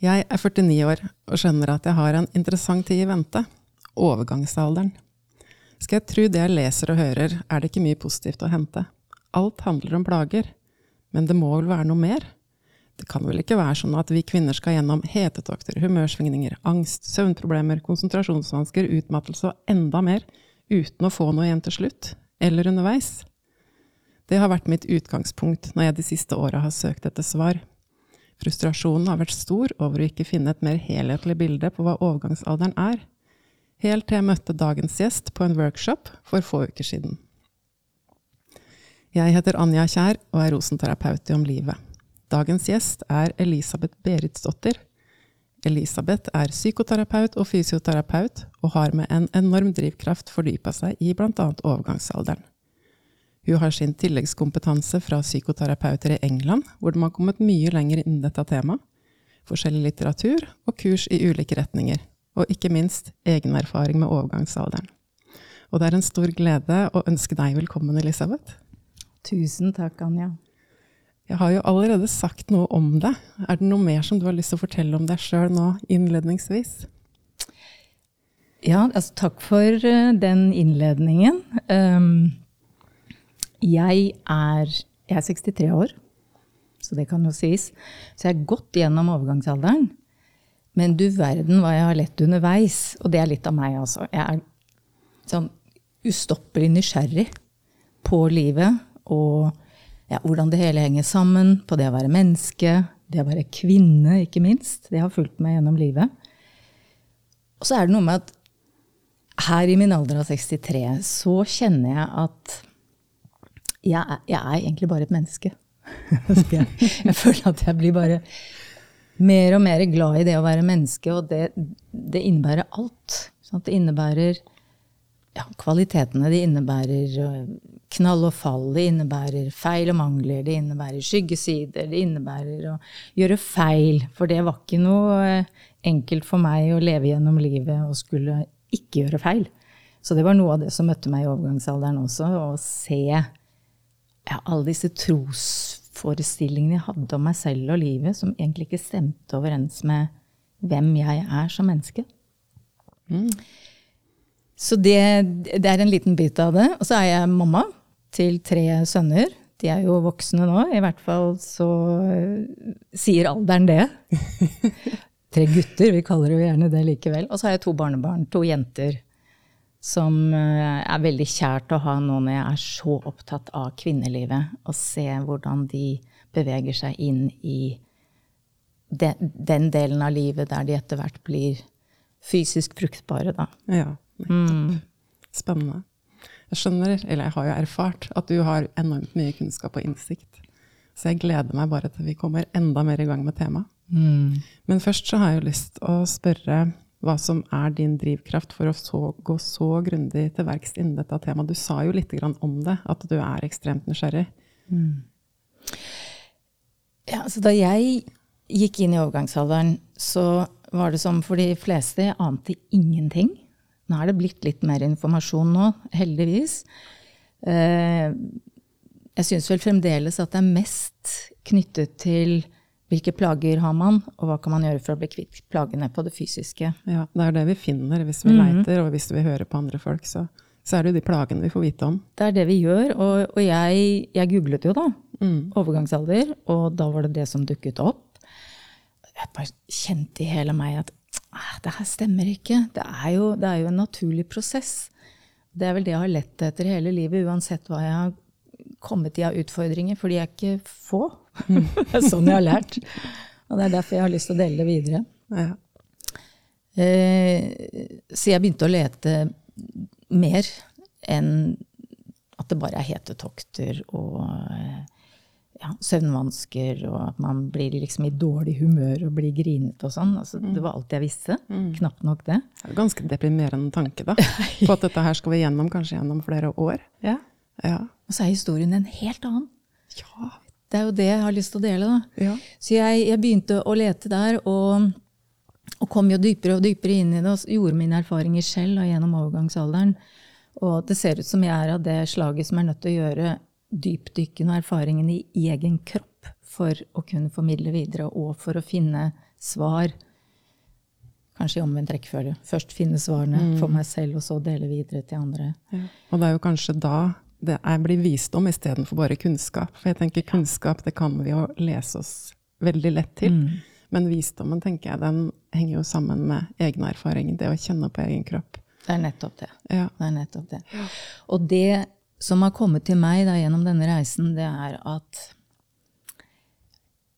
Jeg er 49 år og skjønner at jeg har en interessant tid i vente. Overgangsalderen. Skal jeg tro det jeg leser og hører, er det ikke mye positivt å hente. Alt handler om plager. Men det må vel være noe mer? Det kan vel ikke være sånn at vi kvinner skal gjennom hetetokter, humørsvingninger, angst, søvnproblemer, konsentrasjonsvansker, utmattelse og enda mer uten å få noe igjen til slutt? Eller underveis? Det har vært mitt utgangspunkt når jeg de siste åra har søkt etter svar. Frustrasjonen har vært stor over å ikke finne et mer helhetlig bilde på hva overgangsalderen er, helt til jeg møtte dagens gjest på en workshop for få uker siden. Jeg heter Anja Kjær og er rosenterapeut i Om livet. Dagens gjest er Elisabeth Beritsdottir. Elisabeth er psykoterapeut og fysioterapeut, og har med en enorm drivkraft fordypa seg i bl.a. overgangsalderen. Hun har sin tilleggskompetanse fra psykoterapeuter i England, hvor de har kommet mye lenger innen dette temaet. Forskjellig litteratur og kurs i ulike retninger. Og ikke minst egen erfaring med overgangsalderen. Og det er en stor glede å ønske deg velkommen, Elisabeth. Tusen takk, Anja. Jeg har jo allerede sagt noe om det. Er det noe mer som du har lyst til å fortelle om deg sjøl nå innledningsvis? Ja, altså takk for eh, den innledningen. Um, jeg er, jeg er 63 år, så det kan jo sies. Så jeg har gått gjennom overgangsalderen. Men du verden hva jeg har lett underveis. Og det er litt av meg, altså. Jeg er sånn ustoppelig nysgjerrig på livet og ja, hvordan det hele henger sammen. På det å være menneske, det å være kvinne, ikke minst. Det har fulgt meg gjennom livet. Og så er det noe med at her i min alder av 63 så kjenner jeg at jeg er, jeg er egentlig bare et menneske. jeg, jeg, føler at jeg blir bare mer og mer glad i det å være menneske, og det, det innebærer alt. Sånn det innebærer ja, kvalitetene. Det innebærer øh, knall og fall, det innebærer feil og mangler, det innebærer skyggesider, det innebærer å gjøre feil. For det var ikke noe øh, enkelt for meg å leve gjennom livet og skulle ikke gjøre feil. Så det var noe av det som møtte meg i overgangsalderen også, å se ja, alle disse trosforestillingene jeg hadde om meg selv og livet, som egentlig ikke stemte overens med hvem jeg er som menneske. Mm. Så det, det, er en liten bit av det. Og så er jeg mamma til tre sønner. De er jo voksne nå, i hvert fall så uh, sier alderen det. tre gutter, vi kaller det jo gjerne det likevel. Og så har jeg to barnebarn, to jenter som eh, er veldig kjært å ha nå når jeg er så opptatt av kvinnelivet, og se hvordan de beveger seg inn i den, den delen av livet der de etter hvert blir fysisk fruktbare, da. Ja, mm. Spennende. Jeg skjønner, eller jeg har jo erfart, at du har enormt mye kunnskap og innsikt. Så jeg gleder meg bare til vi kommer enda mer i gang med temaet. Mm. Men først så har jeg jo lyst til å spørre hva som er din drivkraft for å så, gå så grundig til verks innen dette temaet. Du sa jo litt om det, at du er ekstremt nysgjerrig. Mm. Ja, altså da jeg gikk inn i overgangsalderen, så var det som for de fleste, jeg ante ingenting. Nå er det blitt litt mer informasjon nå, heldigvis. Eh, jeg syns vel fremdeles at det er mest knyttet til hvilke plager har man, og hva kan man gjøre for å bli kvitt plagene på det fysiske? Ja, Det er det vi finner hvis vi mm -hmm. leiter, og hvis vi hører på andre folk. Så, så, er det jo de plagene vi får vite om. Det er det vi gjør. Og, og jeg, jeg, googlet jo da mm. overgangsalder, og da var det det som dukket opp. Jeg bare kjente i hele meg at ah, det her stemmer ikke. Det er, jo, det er jo en naturlig prosess. Det er vel det jeg har lett etter hele livet, uansett hva jeg har kommet de av utfordringer, for de er ikke få. det er sånn jeg har lært. Og det er derfor jeg har lyst til å dele det videre. Ja. Eh, så jeg begynte å lete mer enn at det bare er hetetokter og ja, søvnvansker, og at man blir liksom i dårlig humør og blir grinete og sånn. Altså, Det var alt jeg visste. Knapt nok det. Det er ganske deprimerende tanke, da. På at dette her skal vi gjennom kanskje gjennom flere år. Ja. Ja. Og så er historien en helt annen. Ja. Det er jo det jeg har lyst til å dele. da. ja. Så jeg, jeg begynte å lete der, og, og kom jo dypere og dypere inn i det, og gjorde mine erfaringer selv da, gjennom overgangsalderen. Og det ser ut som jeg er av det slaget som er nødt til å gjøre dypdykken og erfaringen i egen kropp for å kunne formidle videre, og for å finne svar. Kanskje i omvendt rekkefølge. Først finne svarene for meg selv, og så dele videre til andre. Ja. Og det er jo kanskje da det er, blir visdom istedenfor bare kunnskap. For jeg tenker kunnskap det kan vi jo lese oss veldig lett til. Men visdommen tenker jeg, den henger jo sammen med egne erfaringer. Det å kjenne på egen kropp. Det er nettopp det. Ja. Det er nettopp det. Og det som har kommet til meg da, gjennom denne reisen, det er at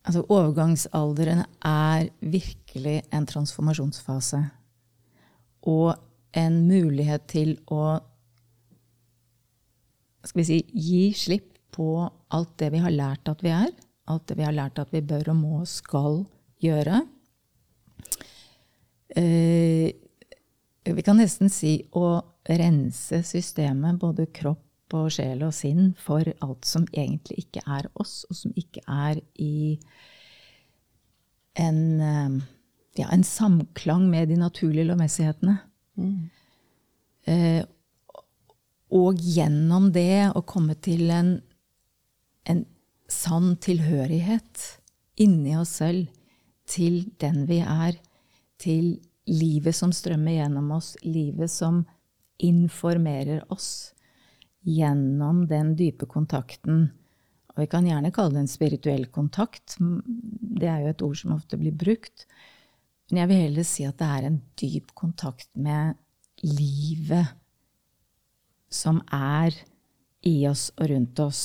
altså, overgangsalderen er virkelig en transformasjonsfase. Og en mulighet til å skal vi si, gi slipp på alt det vi har lært at vi er. Alt det vi har lært at vi bør og må og skal gjøre. Eh, vi kan nesten si å rense systemet, både kropp og sjel og sinn, for alt som egentlig ikke er oss, og som ikke er i en, eh, ja, en samklang med de naturlige lovmessighetene. Eh, og gjennom det å komme til en, en sann tilhørighet inni oss selv til den vi er, til livet som strømmer gjennom oss, livet som informerer oss gjennom den dype kontakten. Og vi kan gjerne kalle det en spirituell kontakt. Det er jo et ord som ofte blir brukt. Men jeg vil heller si at det er en dyp kontakt med livet som er i oss og rundt oss.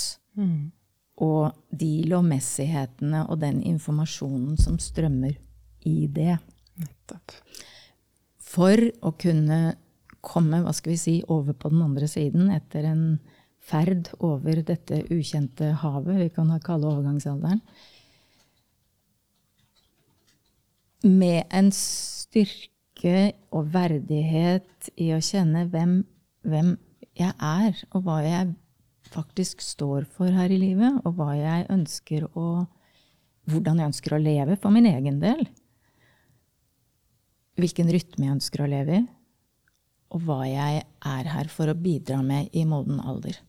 Og de lovmessighetene og den informasjonen som strømmer i det. Nettopp. For å kunne komme hva skal vi si, over på den andre siden etter en ferd over dette ukjente havet vi kan kalle overgangsalderen, med en styrke og verdighet i å kjenne hvem, hvem jeg er, og hva jeg faktisk står for her i livet, og hva jeg ønsker å Hvordan jeg ønsker å leve for min egen del. Hvilken rytme jeg ønsker å leve i, og hva jeg er her for å bidra med i moden alder.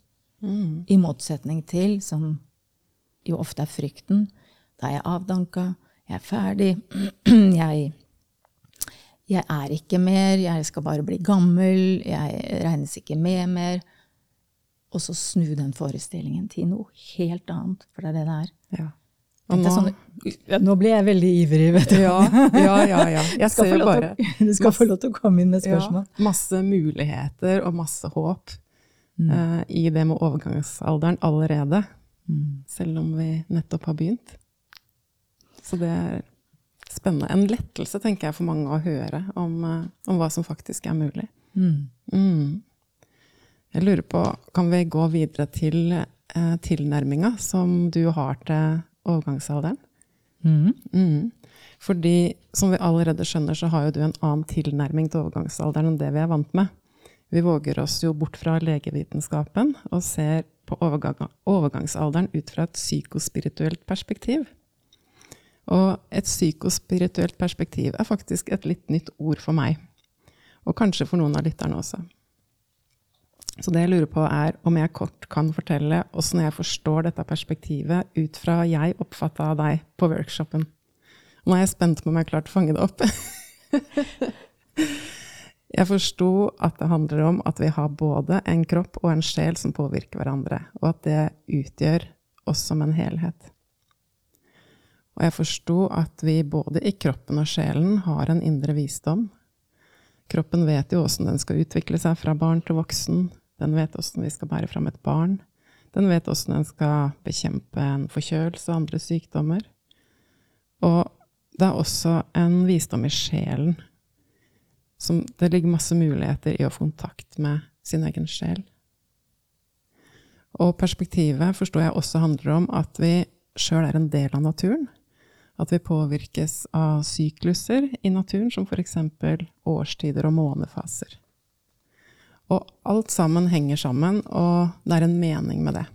I motsetning til, som jo ofte er frykten, da er jeg avdanka, jeg er ferdig, jeg jeg er ikke mer, jeg skal bare bli gammel, jeg regnes ikke med mer. Og så snu den forestillingen til noe helt annet, for det er det det er. Ja. Er nå, sånn, ja, nå blir jeg veldig ivrig, vet du. ja, ja, ja, ja. Jeg skal få bare til, du skal få lov til å komme inn med spørsmål. Ja, masse muligheter og masse håp eh, i det med overgangsalderen allerede. Selv om vi nettopp har begynt. Så det er spennende. En lettelse, tenker jeg, for mange å høre om, eh, om hva som faktisk er mulig. Mm. Jeg lurer på, kan vi gå videre til eh, tilnærminga som du har til overgangsalderen? Mm. Mm. Fordi, som vi allerede skjønner, så har jo du en annen tilnærming til overgangsalderen enn det vi er vant med. Vi våger oss jo bort fra legevitenskapen og ser på overgang, overgangsalderen ut fra et psykospirituelt perspektiv. Og et psykospirituelt perspektiv er faktisk et litt nytt ord for meg. Og kanskje for noen av lytterne også. Så det jeg lurer på er om jeg kort kan fortelle åssen jeg forstår dette perspektivet ut fra jeg oppfatta av deg på workshopen. Nå er jeg spent på om jeg har klart å fange det opp. Jeg forsto at det handler om at vi har både en kropp og en sjel som påvirker hverandre, og at det utgjør oss som en helhet. Og jeg forsto at vi både i kroppen og sjelen har en indre visdom. Kroppen vet jo åssen den skal utvikle seg fra barn til voksen. Den vet åssen vi skal bære fram et barn. Den vet åssen den skal bekjempe en forkjølelse og andre sykdommer. Og det er også en visdom i sjelen. Som det ligger masse muligheter i å få kontakt med sin egen sjel. Og perspektivet forstår jeg også handler om at vi sjøl er en del av naturen. At vi påvirkes av sykluser i naturen, som f.eks. årstider og månefaser. Og alt sammen henger sammen, og det er en mening med det.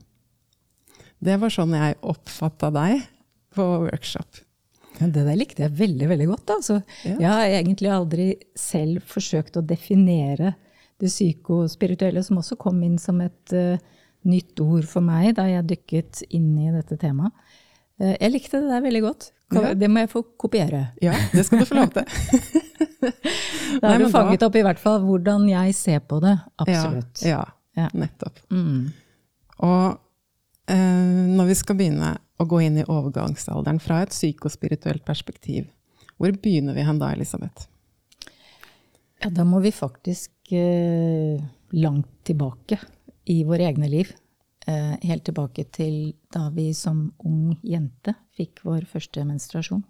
Det var sånn jeg oppfatta deg på workshop. Ja, det der likte jeg veldig veldig godt. Altså. Ja. Jeg har egentlig aldri selv forsøkt å definere det psykospirituelle, som også kom inn som et uh, nytt ord for meg da jeg dykket inn i dette temaet. Uh, jeg likte det der veldig godt. Det må jeg få kopiere. Ja, det skal du få lov til. Da har du da- fanget opp i hvert fall hvordan jeg ser på det. Absolutt. Ja, ja Ja. nettopp. Mm. Og eh, når vi skal begynne å gå inn i overgangsalderen fra et psykospirituelt perspektiv, hvor begynner vi hen da, Elisabeth? Ja, da må vi faktisk eh, langt tilbake i våre egne liv. Eh, helt tilbake til da vi som ung jente fikk vår første menstruasjon.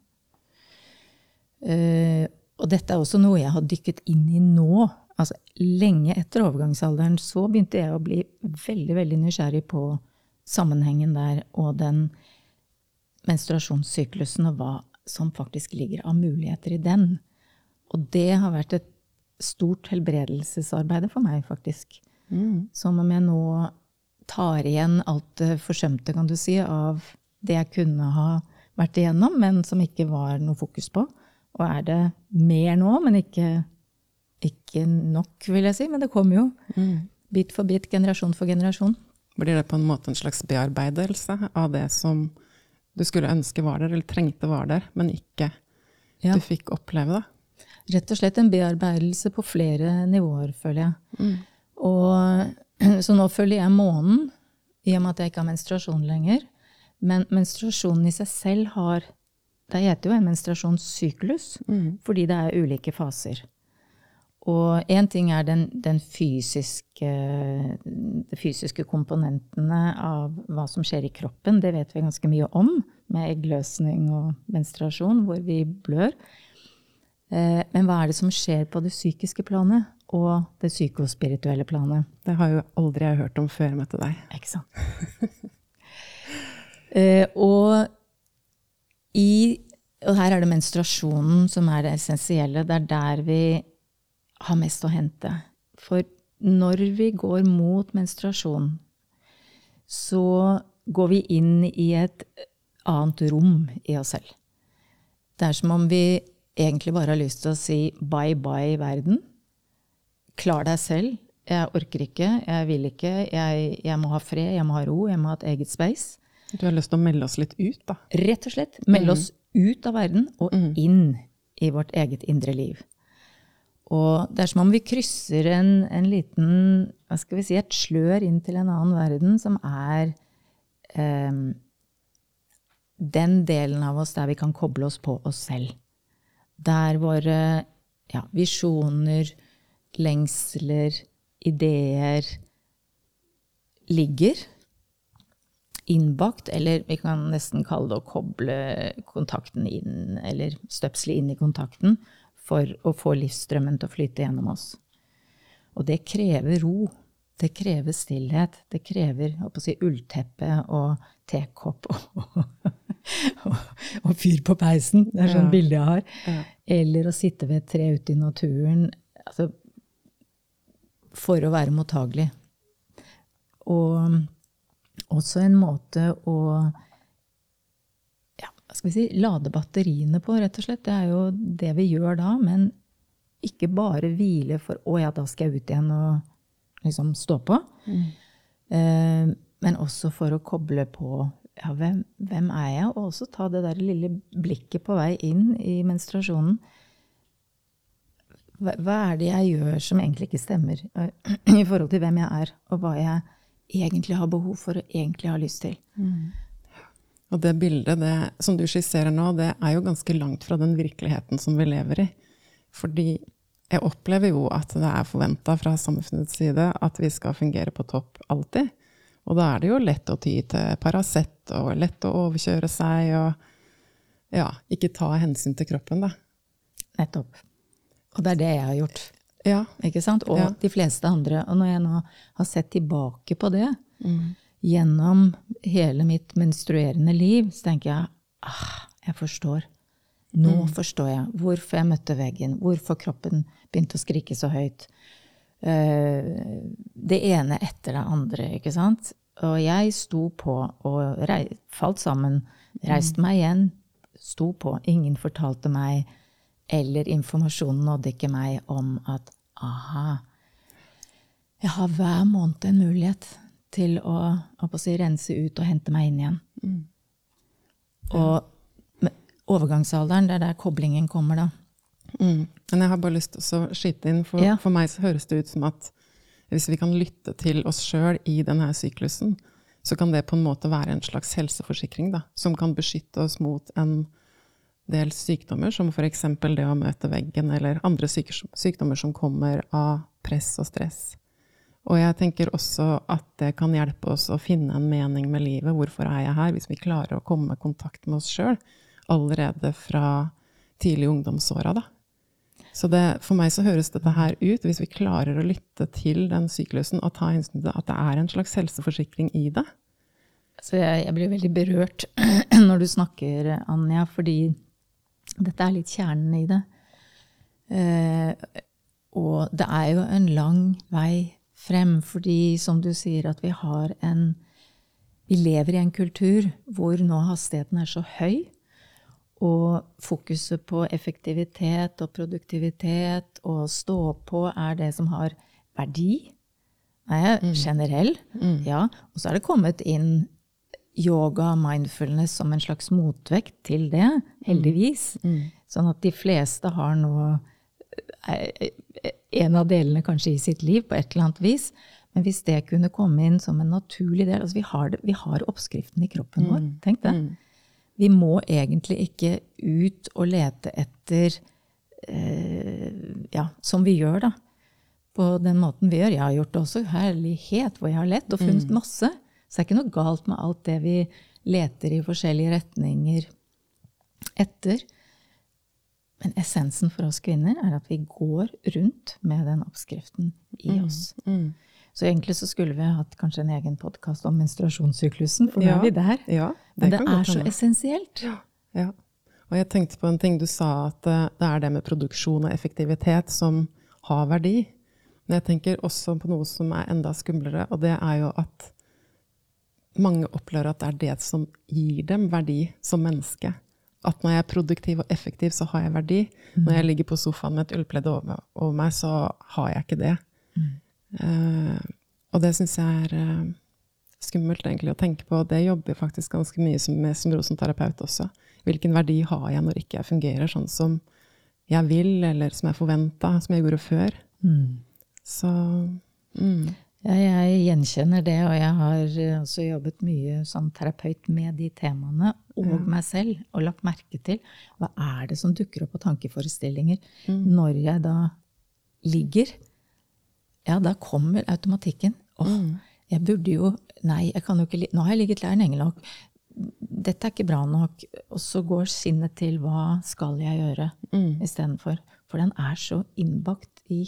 Eh, og dette er også noe jeg har dykket inn i nå. Altså, lenge etter overgangsalderen så begynte jeg å bli veldig, veldig nysgjerrig på sammenhengen der og den menstruasjonssyklusen og hva som faktisk ligger av muligheter i den. Og det har vært et stort helbredelsesarbeid for meg, faktisk. Som om jeg nå tar igjen alt det forsømte, kan du si, av det jeg kunne ha vært igjennom, men som ikke var noe fokus på. Og er det mer nå, men ikke, ikke nok, vil jeg si. Men det kommer jo. Bit for bit, generasjon for generasjon. Blir det på en måte en slags bearbeidelse av det som du skulle ønske var der, eller trengte var der, men ikke Ja. du fikk oppleve det? Rett og slett en bearbeidelse på flere nivåer, føler jeg. Og, så nå følger jeg månen, i og med at jeg ikke har menstruasjon lenger. Men menstruasjonen i seg selv har Det heter jo en menstruasjonssyklus, fordi det er ulike faser. Og én ting er den, den fysiske, de fysiske komponentene av hva som skjer i kroppen. Det vet vi ganske mye om, med eggløsning og menstruasjon, hvor vi blør. Eh, Men hva er det som skjer på det psykiske planet og det psykospirituelle planet? Det har jo aldri jeg hørt om før jeg møtte deg. Ikke sant? uh, og, i, og her er det menstruasjonen som er det essensielle. Det er der vi har mest å hente. For når vi går mot menstruasjon, så går vi inn i et annet rom i oss selv. Det er som om vi egentlig bare har lyst til å si bye bye, verden. Klar deg selv. Jeg orker ikke, jeg vil ikke, jeg, jeg må ha fred, jeg må ha ro, jeg må ha et eget space. Du har lyst til å melde oss litt ut, da. Rett og slett melde oss ut av verden og inn i vårt eget indre liv. Og det er som om vi krysser en, en liten hva skal vi si, et slør inn til en annen verden, som er eh, den delen av oss der vi kan koble oss på oss selv. Der våre ja, visjoner, lengsler, ideer ligger innbakt, eller vi kan nesten kalle det å koble kontakten inn, eller støpsle inn i kontakten, for å få livsstrømmen til å flyte gjennom oss. Og det krever ro. Det krever stillhet. Det krever si, ullteppe og tekopp og, og, og fyr på peisen. Det er sånn Ja. bilde jeg har. Ja. Eller å sitte ved et tre ute i naturen. Altså, for å være mottagelig. Og også en måte å ja, skal vi si, lade batteriene på, rett og slett. Det er jo det vi gjør da, men ikke bare hvile for 'å ja, da skal jeg ut igjen og liksom stå på'. Eh, men også for å koble på ja, hvem, hvem er jeg? Og også ta det der lille blikket på vei inn i menstruasjonen. Hva, hva er det jeg gjør som egentlig ikke stemmer eh, i forhold til hvem jeg er, og hva jeg egentlig har behov for og egentlig har lyst til? Og det bildet det, som du skisserer nå, det er jo ganske langt fra den virkeligheten som vi lever i. Fordi jeg opplever jo at det er forventa fra samfunnets side at vi skal fungere på topp alltid. Og da er det jo lett å ty til Paracet og lett å overkjøre seg og ja, ikke ta hensyn til kroppen, da. Nettopp. Og det er det jeg har gjort. Ja. Ikke sant? Og Ja. de fleste andre. Og når jeg nå har sett tilbake på det gjennom hele mitt menstruerende liv, så tenker jeg ah, jeg forstår. Nå forstår jeg hvorfor jeg møtte veggen, hvorfor kroppen begynte å skrike så høyt. Uh, det ene etter det andre, ikke sant? Og jeg sto på og falt sammen, reiste meg igjen, sto på. Ingen fortalte meg, eller informasjonen nådde ikke meg om at aha, jeg har hver måned en mulighet til å, å si, rense ut og hente meg inn igjen. Mm. Og overgangsalderen, det er der koblingen kommer, da. Mm. Men jeg har bare lyst til å skyte inn, for, ja. for meg så høres det ut som at hvis vi kan lytte til oss sjøl i denne syklusen, så kan det på en måte være en slags helseforsikring da, som kan beskytte oss mot en del sykdommer, som f.eks. det å møte veggen, eller andre sykdommer som kommer av press og stress. Og jeg tenker også at det kan hjelpe oss å finne en mening med livet. Hvorfor er jeg her? Hvis vi klarer å komme i kontakt med oss sjøl allerede fra tidlig ungdomsåra, da. Så det, for meg så høres dette her ut, hvis vi klarer å lytte til den syklusen og ta hensyn til at det er en slags helseforsikring i det. Så jeg, jeg blir veldig berørt når du snakker, Anja, fordi dette er litt kjernen i det. Eh, og det er jo en lang vei frem, fordi som du sier, at vi har en Vi lever i en kultur hvor nå hastigheten er så høy og fokuset på effektivitet og produktivitet og stå på er det som har verdi. Er mm. generell. Mm. Ja. Og så er det kommet inn yoga, mindfulness, som en slags motvekt til det, heldigvis. Mm. mm. Sånn at de fleste har nå eh, en av delene kanskje i sitt liv på et eller annet vis. Men hvis det kunne komme inn som en naturlig del altså Vi har, det, vi har oppskriften i kroppen vår. Mm. Tenk det. Mm. Vi må egentlig ikke ut og lete etter eh, Ja, som vi gjør, da. På den måten vi gjør. Jeg har gjort det også. Herlighet, hvor jeg har lett og funnet mm. masse. Så det er ikke noe galt med alt det vi leter i forskjellige retninger etter. Men essensen for oss kvinner er at vi går rundt med den oppskriften i mm. oss. Mm. Mm. Så egentlig så skulle vi hatt kanskje en egen podkast om menstruasjonssyklusen, for nå ja, er vi der. Ja, det Men det er så essensielt. Ja, ja. Og jeg tenkte på en ting du sa, at eh, det er det med produksjon og effektivitet som har verdi. Men jeg tenker også på noe som er enda skumlere, og det er jo at mange opplever at det er det som gir dem verdi som menneske. At når jeg er produktiv og effektiv, så har jeg verdi. Mm. Når jeg ligger på sofaen med et ullpledd over, over meg, så har jeg ikke det. Mm. Uh, og det syns jeg er uh, skummelt egentlig å tenke på. Det jobber jeg faktisk ganske mye med som rosenterapeut også. Hvilken verdi har jeg når ikke jeg fungerer sånn som jeg vil, eller som jeg forventa, som jeg gjorde før? Mm. Så mm. Ja, jeg gjenkjenner det, og jeg har eh, også jobbet mye som terapeut med de temaene, og mm. meg selv, og lagt merke til hva er det som dukker opp av tankeforestillinger mm. når jeg da ligger ja, da kommer automatikken. Åh, mm. jeg burde jo Nei, jeg kan jo ikke Nå har jeg ligget lenge nok. Dette er ikke bra nok. Og så går sinnet til hva skal jeg gjøre mm. istedenfor. For den er så innbakt i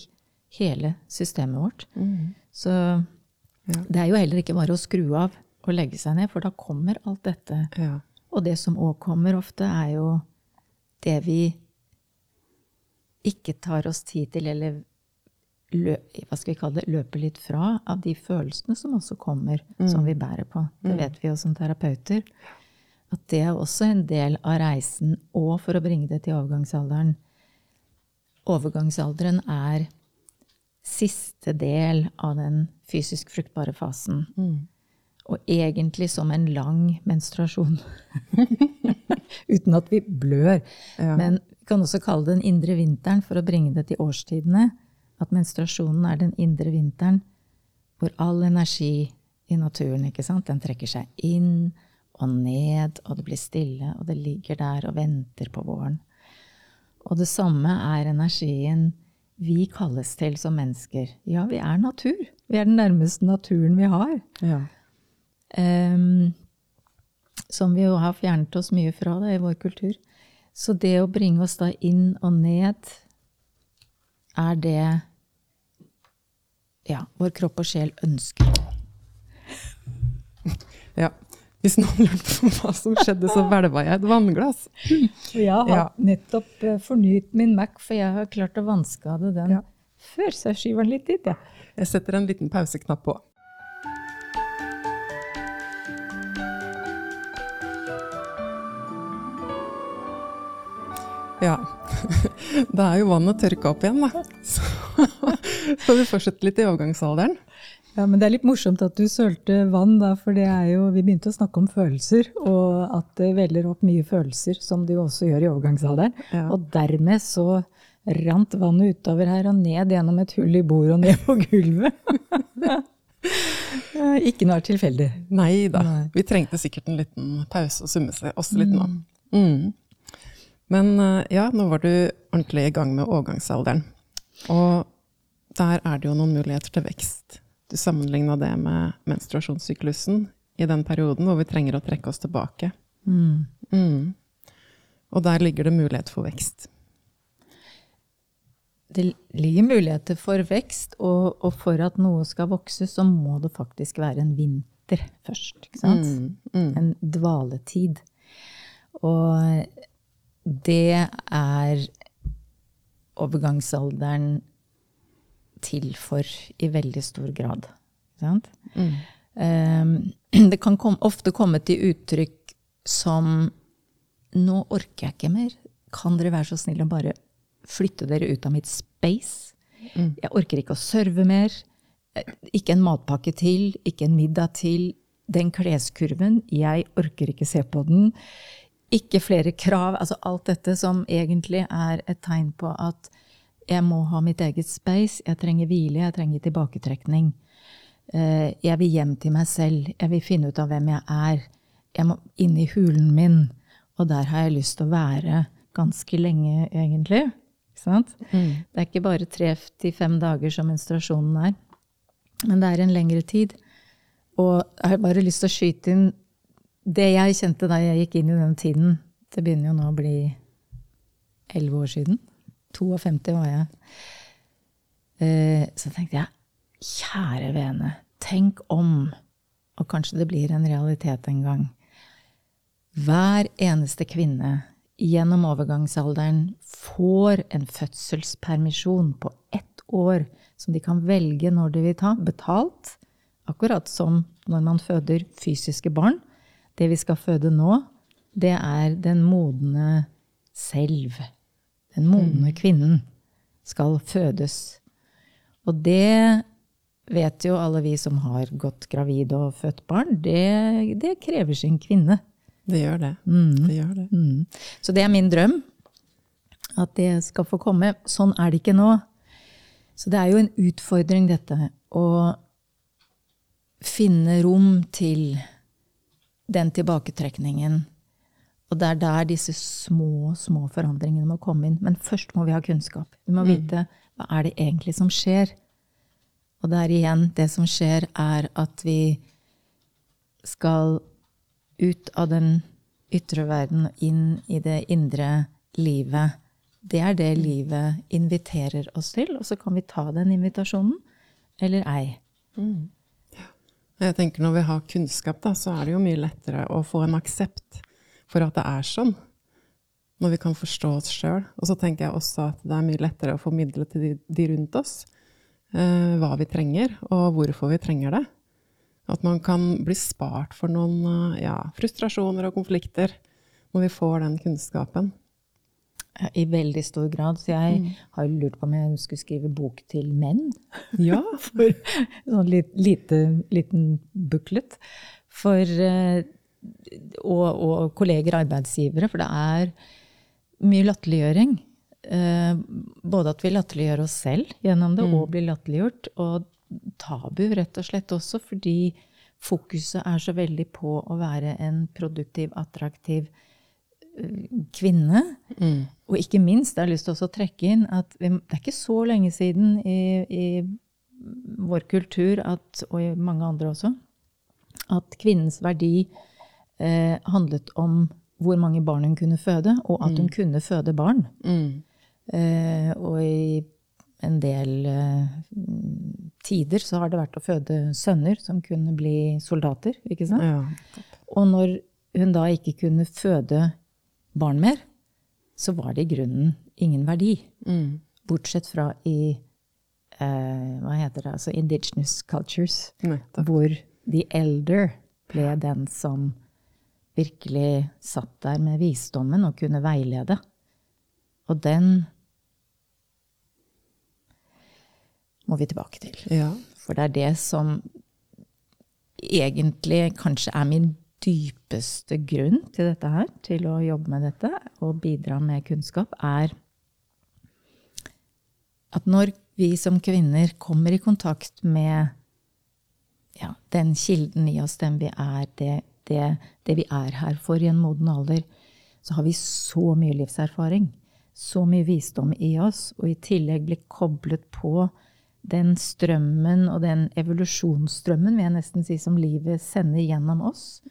hele systemet vårt. Mm. Så ja. det er jo heller ikke bare å skru av og legge seg ned, for da kommer alt dette. Ja. Og det som òg kommer ofte, er jo det vi ikke tar oss tid til, eller hva skal vi kalle det, løper litt fra av de følelsene som også kommer, mm. som vi bærer på. Det mm. vet vi jo som terapeuter. At det er også en del av reisen, og for å bringe det til overgangsalderen Overgangsalderen er siste del av den fysisk fruktbare fasen. Mm. Og egentlig som en lang menstruasjon. Uten at vi blør. Ja. Men vi kan også kalle det den indre vinteren for å bringe det til årstidene at menstruasjonen er den indre vinteren hvor all energi i naturen ikke sant, den trekker seg inn og ned, og det blir stille, og det ligger der og venter på våren. Og det samme er energien vi kalles til som mennesker. Ja, vi er natur. Vi er den nærmeste naturen vi har. Ja. Um, som vi jo har fjernet oss mye fra da, i vår kultur. Så det å bringe oss da inn og ned er det ja, vår kropp og sjel ønsker. Ja. Hvis noen lurte på hva som skjedde, så hvelva jeg et vannglass. Jeg har Ja. nettopp eh, fornyet min Mac, for jeg har klart å vannskade den Ja. før, så jeg skyver den litt dit, jeg. Jeg setter en liten pauseknapp på. Ja. Da er jo vannet tørka opp igjen, da. Så får vi fortsette litt i overgangsalderen. Ja, men det er litt morsomt at du sølte vann, da, for det er jo, vi begynte å snakke om følelser, og at det veller opp mye følelser, som det jo også gjør i overgangsalderen. Ja. Og dermed så rant vannet utover her og ned gjennom et hull i bordet og ned på gulvet. Eh, Ikke noe er tilfeldig. Nei da. Nei. Vi trengte sikkert en liten pause og summe seg oss litt nå. Mm. Men eh, ja, nå var du ordentlig i gang med overgangsalderen. Og der er det jo noen muligheter til vekst. Du sammenligna det med menstruasjonssyklusen i den perioden hvor vi trenger å trekke oss tilbake. Mm. Og der ligger det mulighet for vekst. Det ligger muligheter for vekst, og, og for at noe skal vokse, så må det faktisk være en vinter først. Ikke sant? Mm, mm. En dvaletid. Og det er overgangsalderen til for i veldig stor grad. Sant? Mm. Um, det kan kom, ofte komme til uttrykk som Nå orker jeg ikke mer. Kan dere være så snill å bare flytte dere ut av mitt space? Jeg orker ikke å serve mer. Eh, Ikke en matpakke til, ikke en middag til. Den kleskurven, jeg orker ikke se på den. Ikke flere krav. Altså alt dette som egentlig er et tegn på at jeg må ha mitt eget space. Jeg trenger hvile, jeg trenger tilbaketrekning. Eh, Jeg vil hjem til meg selv. Jeg vil finne ut av hvem jeg er. Jeg må inn i hulen min. Og der har jeg lyst til å være ganske lenge, egentlig. Sant? Det er ikke bare tre til fem dager som menstruasjonen er. Men det er en lengre tid. Og jeg har bare lyst til å skyte inn det jeg kjente da jeg gikk inn i den tiden. Det begynner jo nå å bli elleve år siden. 52 var jeg. Eh, Så tenkte jeg, kjære vene, tenk om, og kanskje det blir en realitet en gang. Hver eneste kvinne gjennom overgangsalderen får en fødselspermisjon på ett år som de kan velge når de vil ta, betalt. Akkurat som når man føder fysiske barn. Det vi skal føde nå, det er den modne selv. Den modne kvinnen skal fødes. Og det vet jo alle vi som har gått gravid og født barn, det, det krever sin kvinne. Det gjør det. Det gjør det. Mm. Så det er min drøm. At det skal få komme. Sånn er det ikke nå. Så det er jo en utfordring, dette. Å finne rom til den tilbaketrekningen. Og det er der disse små, små forandringene må komme inn. Men først må vi ha kunnskap. Vi må vite hva er det egentlig som skjer. Og det er igjen det som skjer, er at vi skal ut av den ytre verden og inn i det indre livet. Det er det livet inviterer oss til, og så kan vi ta den invitasjonen eller ei. Jeg tenker Når vi har kunnskap, da, så er det jo mye lettere å få en aksept for at det er sånn. Når vi kan forstå oss sjøl. Og så tenker jeg også at det er mye lettere å formidle til de, de rundt oss eh, hva vi trenger, og hvorfor vi trenger det. At man kan bli spart for noen eh, ja, frustrasjoner og konflikter når vi får den kunnskapen. I veldig stor grad. Så jeg har jo lurt på om jeg skulle skrive bok til menn. Ja, For sånn lit, lite, liten booklet. For, eh, og, og kolleger, arbeidsgivere. For det er mye latterliggjøring. Eh, både at vi latterliggjør oss selv gjennom det, og blir latterliggjort. Og tabu, rett og slett også, fordi fokuset er så veldig på å være en produktiv, attraktiv kvinne. kvinne. Og ikke minst, jeg har lyst til å trekke inn at det er ikke så lenge siden i, i vår kultur, at, og i mange andre også, at kvinnens verdi eh, handlet om hvor mange barn hun kunne føde, og at hun kunne føde barn. Mm. Eh, og i en del eh, tider så har det vært å føde sønner som kunne bli soldater, ikke sant? Ja. Og når hun da ikke kunne føde barn mer, så var det i grunnen ingen verdi. Mm. Bortsett fra i eh, hva heter det, altså indigenous cultures, Nei, hvor the elder ble den som virkelig satt der med visdommen og kunne veilede. Og den må vi tilbake til. Ja. For det er det som egentlig kanskje er min dypeste grunn til dette her, til å jobbe med dette og bidra med kunnskap, er at når vi som kvinner kommer i kontakt med ja, den kilden i oss, den vi er, det, det, det vi er her for i en moden alder, så har vi så mye livserfaring, så mye visdom i oss, og i tillegg blir koblet på den strømmen og den evolusjonsstrømmen, vil jeg nesten si, som livet sender gjennom oss.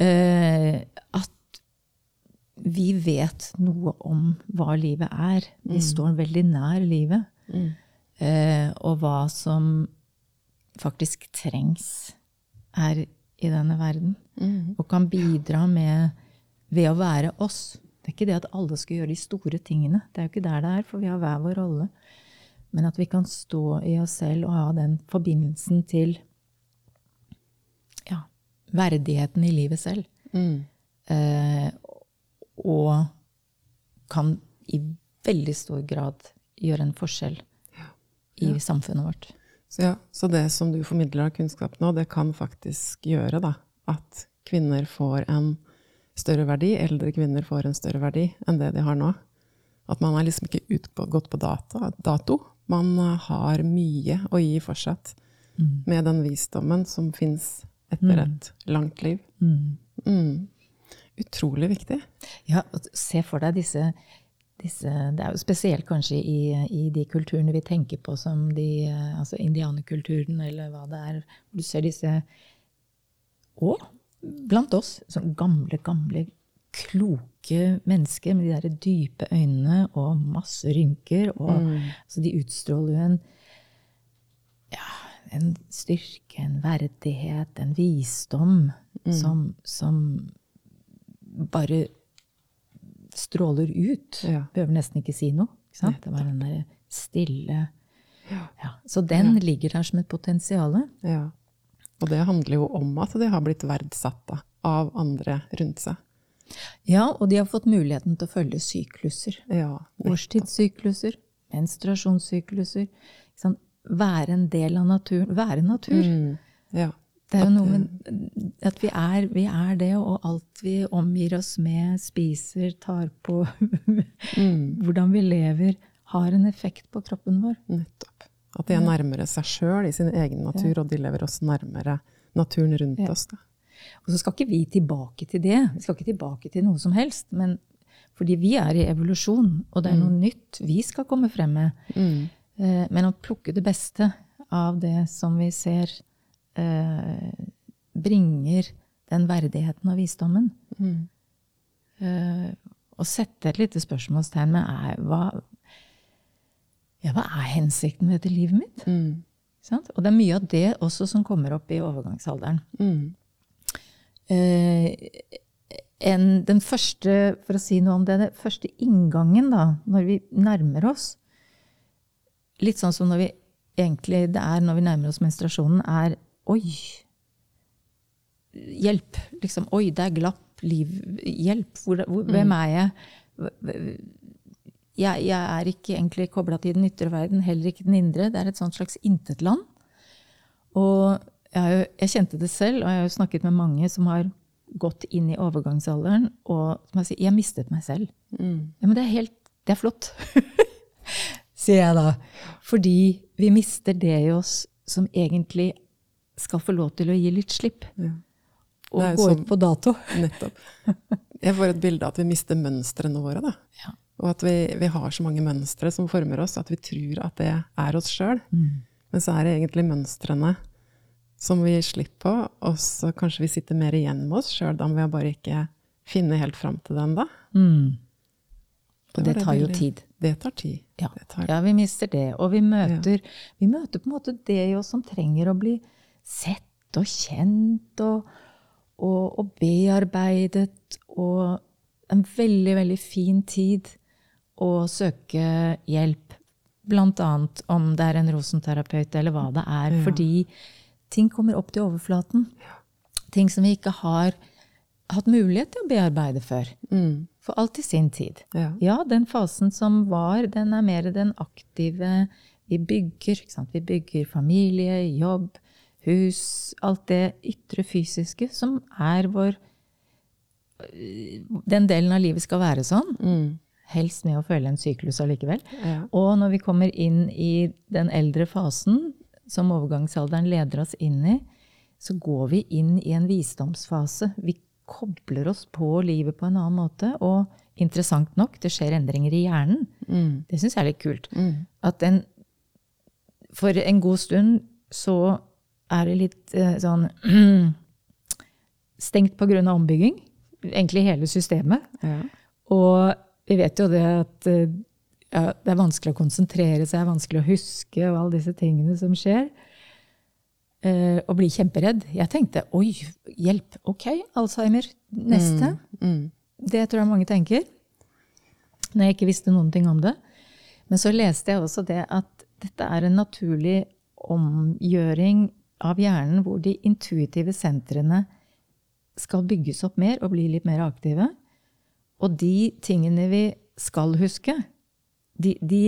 Eh, at vi vet noe om hva livet er. Vi står veldig nær livet. Eh, og hva som faktisk trengs her i denne verden. Og kan bidra med ved å være oss. Det er ikke det at alle skal gjøre de store tingene. Det er jo ikke der det er, for vi har hver vår rolle. Men at vi kan stå i oss selv og ha den forbindelsen til ja, verdigheten i livet selv. Mm. Eh, og kan i veldig stor grad gjøre en forskjell i samfunnet vårt. Så, ja, så det som du formidler av kunnskap nå, det kan faktisk gjøre da, at kvinner får en større verdi, eldre kvinner får en større verdi enn det de har nå. At man er liksom ikke på, gått på data, dato. Man eh, har mye å gi fortsatt med den visdommen som fins etter et langt liv. Mm. Utrolig viktig. Ja, og se for deg disse, disse Det er jo spesielt kanskje i, i de kulturene vi tenker på som de eh, Altså indianerkulturen, eller hva det er. Du ser disse Og blant oss, sånn gamle, gamle, kloke mennesker med de der dype øynene og masse rynker. Og altså, de utstråler jo en ja, en styrke, en verdighet, en visdom som, som bare stråler ut. Ja. Behøver nesten ikke si noe. Ikke sant? Det var den der stille ja. Så den ligger der som et potensial. Ja. Og det handler jo om at de har blitt verdsatt av andre rundt seg. Ja, og de har fått muligheten til å følge sykluser. Ja, Årstidssykluser, menstruasjonssykluser. Være en del av naturen. Være natur. Mm, ja. Det er jo noe med at vi er, vi er det, og alt vi omgir oss med, spiser, tar på, hvordan vi lever, har en effekt på kroppen vår. Nettopp. At de er nærmere seg sjøl i sin egen natur, og de lever også nærmere naturen rundt oss. Da. Og så skal ikke vi tilbake til det. Vi skal ikke tilbake til noe som helst. Men fordi vi er i evolusjon, og det er noe nytt vi skal komme frem med. Mm. Men å plukke det beste av det som vi ser eh, bringer den verdigheten og visdommen. Eh, og sette et lite spørsmålstegn med er, hva, ja, hva er hensikten med dette livet mitt? Mm. sant? Og det er mye av det også som kommer opp i overgangsalderen. Eh, en, den første, for å si noe om det, den første inngangen da, når vi nærmer oss Litt sånn som når vi egentlig det er når vi nærmer oss menstruasjonen, er Oi! Hjelp! Liksom, Oi, det er glapp. Liv. Hjelp! Hvor, hvor, hvem er jeg? jeg? Jeg er ikke egentlig kobla til den ytre verden, heller ikke den indre. Det er et sånt slags intetland. Og jeg, har jo, jeg kjente det selv, og jeg har jo snakket med mange som har gått inn i overgangsalderen, og som har sagt jeg mistet meg selv. Ja, men det er helt Det er flott. Sier jeg da. Fordi vi mister det i oss som egentlig skal få lov til å gi litt slipp. Og er jo gå sånn- ut på dato. Nettopp. Jeg får et bilde av at vi mister mønstrene våre. Da. Ja. Og at vi, vi har så mange mønstre som former oss, at vi tror at det er oss sjøl. Men så er det egentlig mønstrene som vi gir slipp på, og så kanskje vi sitter mer igjen med oss sjøl. Da må vi bare ikke finne helt fram til det ennå. Og det det tar jo tid. Det tar tid. Ja. Det tar, ja, vi mister det. Og vi møter, vi møter på en måte det i oss som trenger å bli sett og kjent og, og, og bearbeidet. Og en veldig, veldig fin tid å søke hjelp. Annet om det er en rosenterapeut eller hva det er. Ja. Fordi ting kommer opp til overflaten. Ting som vi ikke har hatt mulighet til å bearbeide før. Mm. For alt i sin tid. Ja. Ja, den fasen som var, den er mer den aktive Vi bygger? Vi bygger familie, jobb, hus Alt det ytre fysiske som er vår Den delen av livet skal være sånn. Mm. Helst med å følge en syklus allikevel. Ja. Og når vi kommer inn i den eldre fasen, som overgangsalderen leder oss inn i, så går vi inn i en visdomsfase. Vi kobler oss på livet på en annen måte. Og interessant nok, det skjer endringer i hjernen. Mm. Det syns jeg er litt kult. Mm. At en, for en god stund så er det litt eh, sånn stengt av ombygging. Egentlig hele systemet. Ja. Og vi vet jo det at eh, ja, det er vanskelig å konsentrere seg, vanskelig å huske og alle disse tingene som skjer. Eh, og bli kjemperedd. Jeg tenkte oi, hjelp, ok, Alzheimer, neste. Mm. Det tror jeg mange tenker. Når jeg ikke visste noen ting om det. Men så leste jeg også det at dette er en naturlig omgjøring av hjernen hvor de intuitive sentrene skal bygges opp mer og bli litt mer aktive. Og de tingene vi skal huske, de, de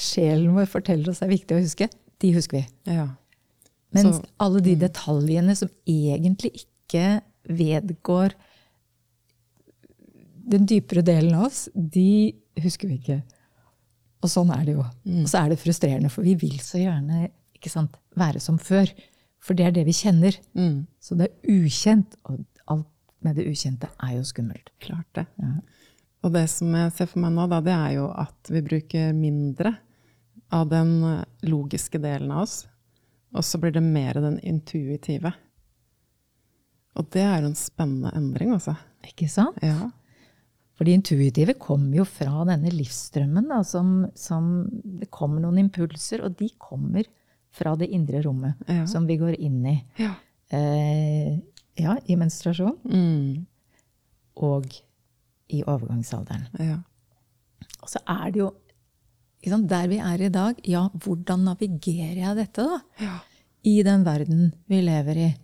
sjelen vår forteller oss er viktig å huske, de husker vi. ja. Mens Så- alle de detaljene som egentlig ikke vedgår den dypere delen av oss, de husker vi ikke. Og sånn er det jo. Og så er det frustrerende, for vi vil så gjerne ikke sant, være som før. For det er det vi kjenner. Mm. Så det er ukjent, og alt med det ukjente er jo skummelt. Klart det. Ja. Og det som jeg ser for meg nå, da, det er jo at vi bruker mindre av den eh, logiske delen av oss, og så blir det mer den intuitive. Og det er jo en spennende endring, altså. Ikke sant? Ja. For det intuitive kommer jo fra denne livsstrømmen. Da, som, som det kommer noen impulser, og de kommer fra det indre rommet Ja. som vi går inn i. Ja. Eh, ja, i menstruasjon Mm. og i overgangsalderen. ja. Og så er det jo liksom, der vi er i dag, ja, hvordan navigerer jeg dette, da? Ja. I den verden vi lever i,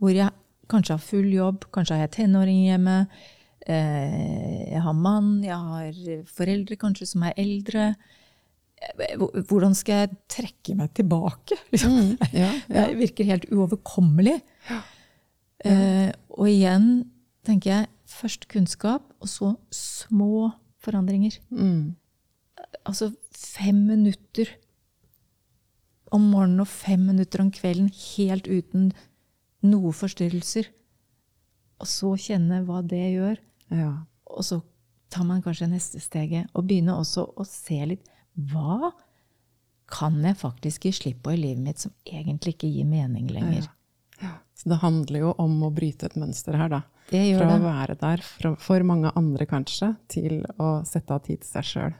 hvor jeg kanskje har full jobb, kanskje har jeg tenåring hjemme, eh, jeg har mann, jeg har foreldre kanskje som er eldre. Hvor- Hvordan skal jeg trekke meg tilbake? Liksom? Mm. ja. ja. Det virker helt uoverkommelig. Eh, og igjen tenker jeg først kunnskap, og så små forandringer. Mm. Altså fem minutter om morgenen og fem minutter om kvelden helt uten noe forstyrrelser. Og så kjenne hva det gjør. ja. Og så tar man kanskje neste steget og begynner også å se litt hva kan jeg faktisk gi slipp på i livet mitt som egentlig ikke gir mening lenger. Ja. Så det handler jo om å bryte et mønster her, da. Det gjør Fra å være der for, for mange andre, kanskje, til å sette av tid til seg sjøl.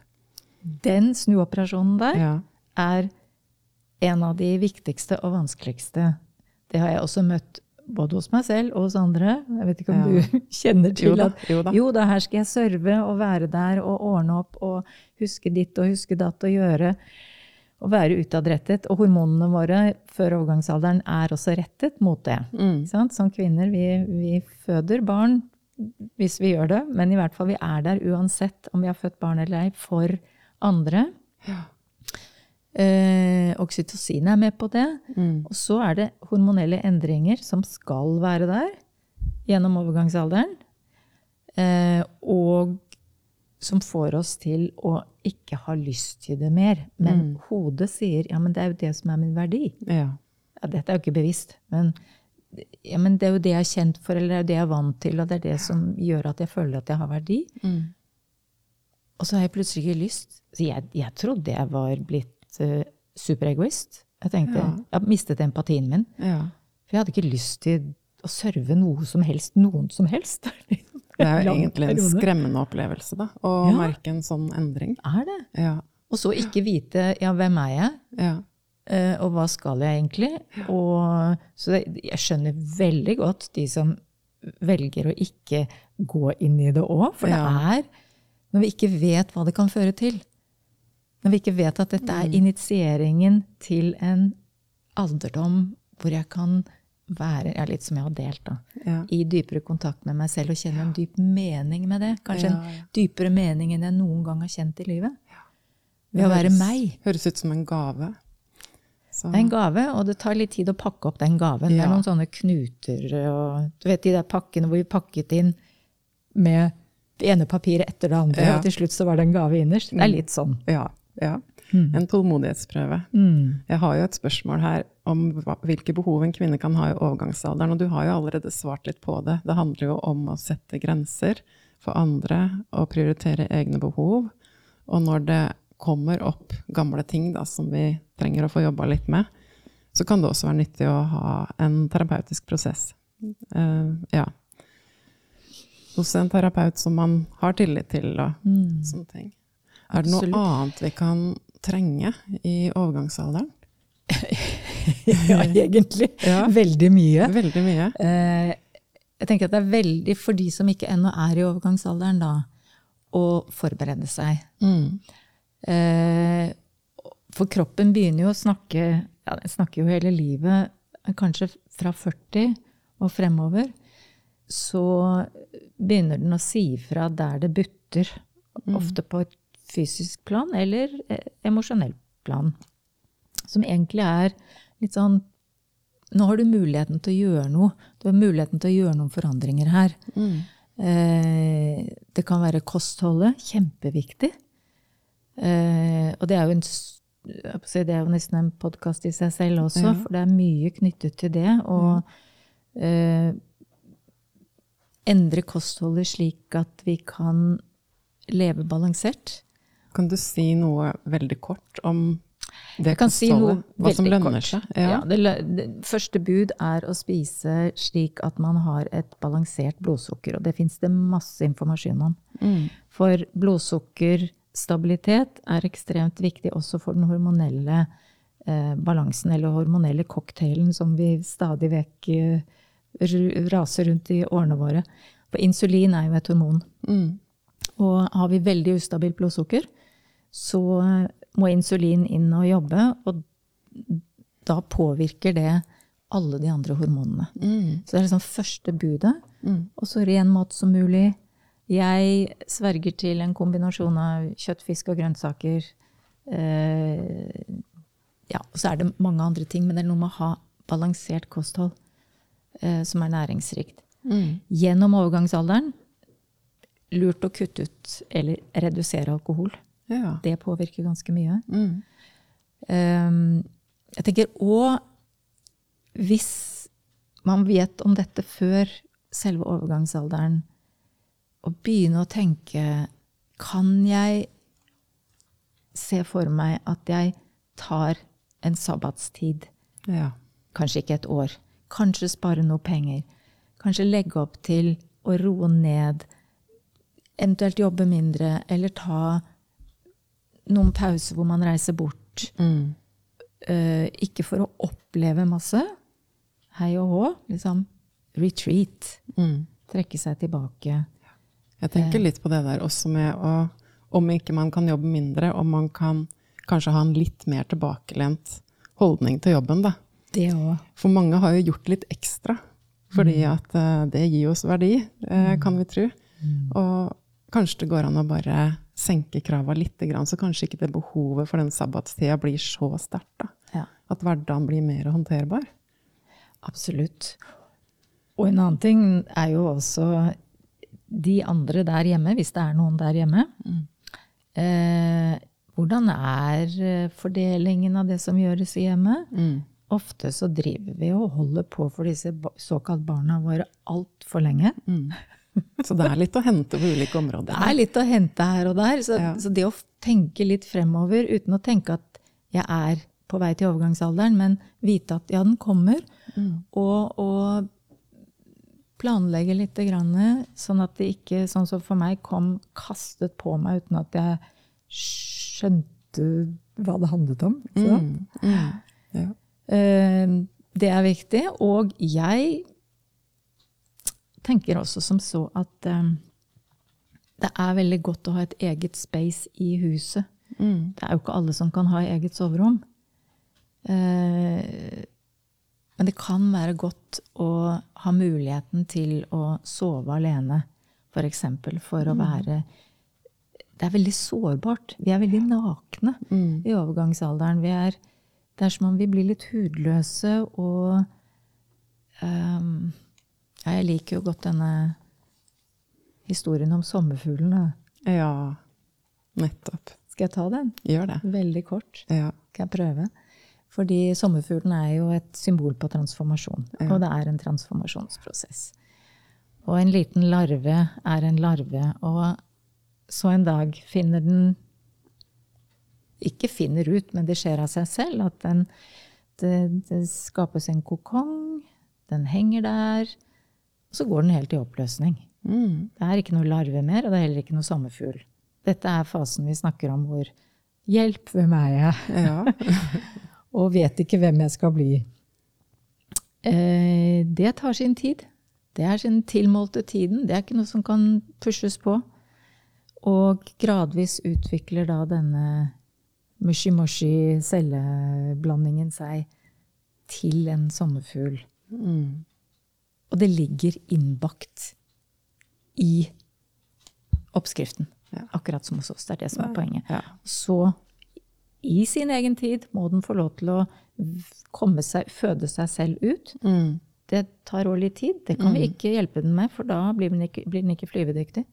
Den snuoperasjonen der Ja. er en av de viktigste og vanskeligste. Det har jeg også møtt både hos meg selv og hos andre. Jeg vet ikke om Ja. du kjenner til Jo da, at jo da. jo da, her skal jeg serve og være der og ordne opp og huske ditt og huske datt og gjøre. Og være utadrettet. Og hormonene våre før overgangsalderen er også rettet mot det. Mm. Som kvinner, vi, vi føder barn hvis vi gjør det, men i hvert fall vi er der uansett om vi har født barn eller ei, for andre. Ja. Eh, oksytocin er med på det. Mm. Og så er det hormonelle endringer som skal være der gjennom overgangsalderen. Eh, og som får oss til å ikke ha lyst til det mer. Men hodet sier ja, men det er jo det som er min verdi. Ja. Ja, dette er jo ikke bevisst, men, ja, men det er jo det jeg er kjent for, eller det er jo det jeg er vant til, og det er det som gjør at jeg føler at jeg har verdi. Mm. Og så har jeg plutselig ikke lyst. Så jeg, jeg trodde jeg var blitt uh, superegoist. Jeg tenkte, Ja. jeg har mistet empatien min. ja. For jeg hadde ikke lyst til å serve noe som helst, noen som helst. Det er jo egentlig en skremmende opplevelse, da, å Ja. merke en sånn endring. Er det? Ja, Og så ikke vite ja, hvem er jeg, ja, eh, og hva skal jeg egentlig? Og, så jeg skjønner veldig godt de som velger å ikke gå inn i det òg, for det er når vi ikke vet hva det kan føre til. Når vi ikke vet at dette er initieringen til en alderdom hvor jeg kan være ja, litt som jeg har delt, da. ja. I dypere kontakt med meg selv og kjenne en dyp mening med det. Kanskje Ja, en dypere mening enn jeg noen gang har kjent i livet. Ved å være meg. Høres ut som en gave. Så, Det er en gave, og det tar litt tid å pakke opp den gaven. Det er noen sånne knuter og Du vet de der pakkene hvor vi pakket inn med det ene papiret etter det andre, Ja. og til slutt så var det en gave innerst. Det er litt sånn. ja, ja. Mm. En tålmodighetsprøve. Jeg har jo et spørsmål her om hva, hvilke behov en kvinne kan ha i overgangsalderen, og du har jo allerede svart litt på det. Det handler jo om å sette grenser for andre og prioritere egne behov. Og når det kommer opp gamle ting da, som vi trenger å få jobba litt med, så kan det også være nyttig å ha en terapeutisk prosess. Uh, ja. Hos en terapeut som man har tillit til, og sånne ting. Er det noe Absolutt. annet vi kan trenge i overgangsalderen? Ja, egentlig. Ja. Veldig mye. Veldig mye. Eh, jeg tenker at det er veldig for de som ikke ennå er i overgangsalderen, da, å forberede seg. Mm. Eh, for kroppen begynner jo å snakke ja, Den snakker jo hele livet, kanskje fra 40 og fremover. Så begynner den å si ifra der det butter. Ofte på et fysisk plan eller eh, emosjonelt plan. Som egentlig er litt sånn Nå har du muligheten til å gjøre noe. Du har muligheten til å gjøre noen forandringer her. Mm. Eh, det kan være kostholdet. Kjempeviktig. Eh, og det er jo, en, å det er jo nesten en podkast i seg selv også, Ja. for det er mye knyttet til det. Og eh, endre kostholdet slik at vi kan leve balansert. Kan du si noe veldig kort om det Jeg kan si noe? Hva som lønner kort. seg? Ja. Ja. det, det første bud er å spise slik at man har et balansert blodsukker. Og det fins det masse informasjon om. Mm. For blodsukkerstabilitet er ekstremt viktig også for den hormonelle eh, balansen, eller hormonelle cocktailen som vi stadig vekk eh, raser rundt i årene våre. For insulin er jo et hormon. Mm. Og har vi veldig ustabilt blodsukker, så eh, må insulin inn og jobbe, og da påvirker det alle de andre hormonene. Mm. Så det er liksom første budet. Mm. Og så ren mat som mulig. Jeg sverger til en kombinasjon av kjøtt, fisk og grønnsaker. Eh, ja, og så er det mange andre ting, men det er noe med å ha balansert kosthold eh, som er næringsrikt. Mm. Gjennom overgangsalderen lurt å kutte ut eller redusere alkohol. Ja. Det påvirker ganske mye. Mm. Um, jeg tenker òg hvis man vet om dette før selve overgangsalderen, å begynne å tenke Kan jeg se for meg at jeg tar en sabbatstid? ja. Kanskje ikke et år. Kanskje spare noe penger. Kanskje legge opp til å roe ned. Eventuelt jobbe mindre, eller ta noen pauser hvor man reiser bort. Mm. Uh, ikke for å oppleve masse. Hei og hå. Liksom retreat. Mm. Trekke seg tilbake. Jeg tenker litt på det der også med å Om ikke man kan jobbe mindre, om man kan kanskje ha en litt mer tilbakelent holdning til jobben, da. Det òg. For mange har jo gjort litt ekstra, fordi at uh, det gir oss verdi, uh, kan vi tro. Og kanskje det går an å bare senke krava litt, så kanskje ikke det behovet for den sabbatstida blir så sterkt. Ja, At hverdagen blir mer håndterbar. absolutt. Og en annen ting er jo også de andre der hjemme, hvis det er noen der hjemme. Eh, hvordan er eh, fordelingen av det som gjøres i hjemmet? Mm. Ofte så driver vi og holder på for disse såkalt barna våre altfor lenge. Mm. Så det er litt å hente på ulike områder. Det er litt å hente her og der. Så, Ja. så det å tenke litt fremover uten å tenke at jeg er på vei til overgangsalderen, men vite at ja, den kommer, Mm. og, og planlegge litt, grann, sånn at det ikke, sånn som for meg, kom kastet på meg uten at jeg skjønte hva det handlet om. Mm. Mm. Ja. Eh, Det er viktig. Og jeg tenker også som så at um, det er veldig godt å ha et eget space i huset. Mm. Det er jo ikke alle som kan ha eget soverom. Uh, men det kan være godt å ha muligheten til å sove alene, f.eks. For, for å være Det er veldig sårbart. Vi er veldig nakne Mm. i overgangsalderen. Vi er, det er som om vi blir litt hudløse og ja, Jeg liker jo godt denne historien om sommerfuglen. ja. Nettopp. Skal jeg ta den? Gjør det. Veldig kort. Ja. Skal jeg prøve? Fordi sommerfuglen er jo et symbol på transformasjon. Ja. Og det er en transformasjonsprosess. Og en liten larve er en larve. Og så en dag finner den Ikke finner ut, men det skjer av seg selv at den, det, det skapes en kokong. Den henger der. Og så går den helt i oppløsning. Mm. Det er ikke noe larve mer, og det er heller ikke noe sommerfugl. Dette er fasen vi snakker om hvor Hjelp, hvem er jeg? ja. Og vet ikke hvem jeg skal bli. Eh, det tar sin tid. Det er sin tilmålte tiden. Det er ikke noe som kan pushes på. Og gradvis utvikler da denne mushy-mushy-celleblandingen seg til en sommerfugl. Mm. Og det ligger innbakt i oppskriften. Ja. Akkurat som hos oss. Det er det som er poenget. Ja. Så i sin egen tid må den få lov til å seg, føde seg selv ut. Mm. Det tar òg litt tid. Det kan vi ikke hjelpe den med, for da blir den ikke, blir den ikke flyvedyktig.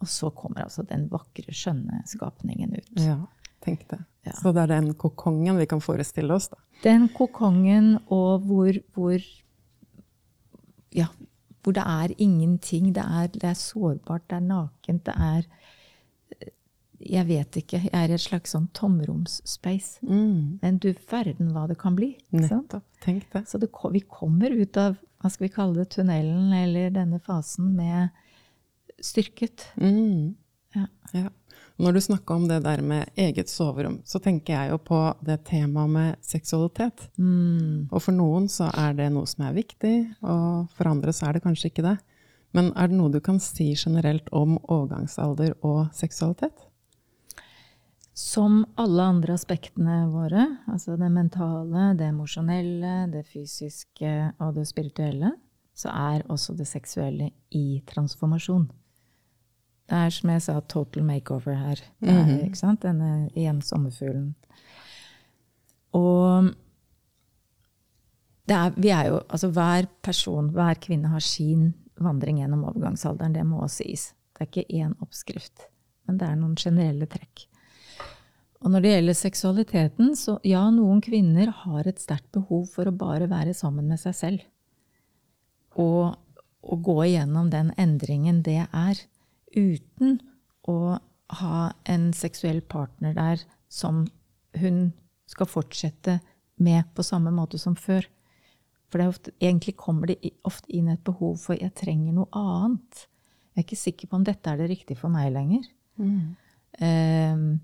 Og så kommer altså den vakre, skjønne skapningen ut. ja. Tenk det. Ja. Så det er den kokongen vi kan forestille oss, da. Den kokongen og hvor, hvor Ja, hvor det er ingenting. Det er, det er sårbart, det er nakent, det er Jeg vet ikke. Jeg er i et slags sånn tomromsspace. Mm. Men du verden hva det kan bli. Nettopp. Tenk det. Så det, vi kommer ut av hva skal vi kalle det, tunnelen eller denne fasen med styrket. Mm. Ja. Ja. Når du snakker om det der med eget soverom, så tenker jeg jo på det temaet med seksualitet. Mm. Og for noen så er det noe som er viktig, og for andre så er det kanskje ikke det. Men er det noe du kan si generelt om overgangsalder og seksualitet? Som alle andre aspektene våre, altså det mentale, det emosjonelle, det fysiske og det spirituelle, så er også det seksuelle i transformasjon. Det er som jeg sa, total makeover her. Mm -hmm. ikke sant? Denne igjen sommerfuglen. Og det er, vi er jo, altså hver person, hver kvinne har sin vandring gjennom overgangsalderen. Det må også sies. Det er ikke én oppskrift, men det er noen generelle trekk. Og når det gjelder seksualiteten, så ja, noen kvinner har et sterkt behov for å bare være sammen med seg selv. Og, å gå igjennom den endringen det er, uten å ha en seksuell partner der som hun skal fortsette med på samme måte som før. For det ofte, egentlig kommer det ofte inn et behov for 'jeg trenger noe annet'. Jeg er ikke sikker på om dette er det riktige for meg lenger. Eh,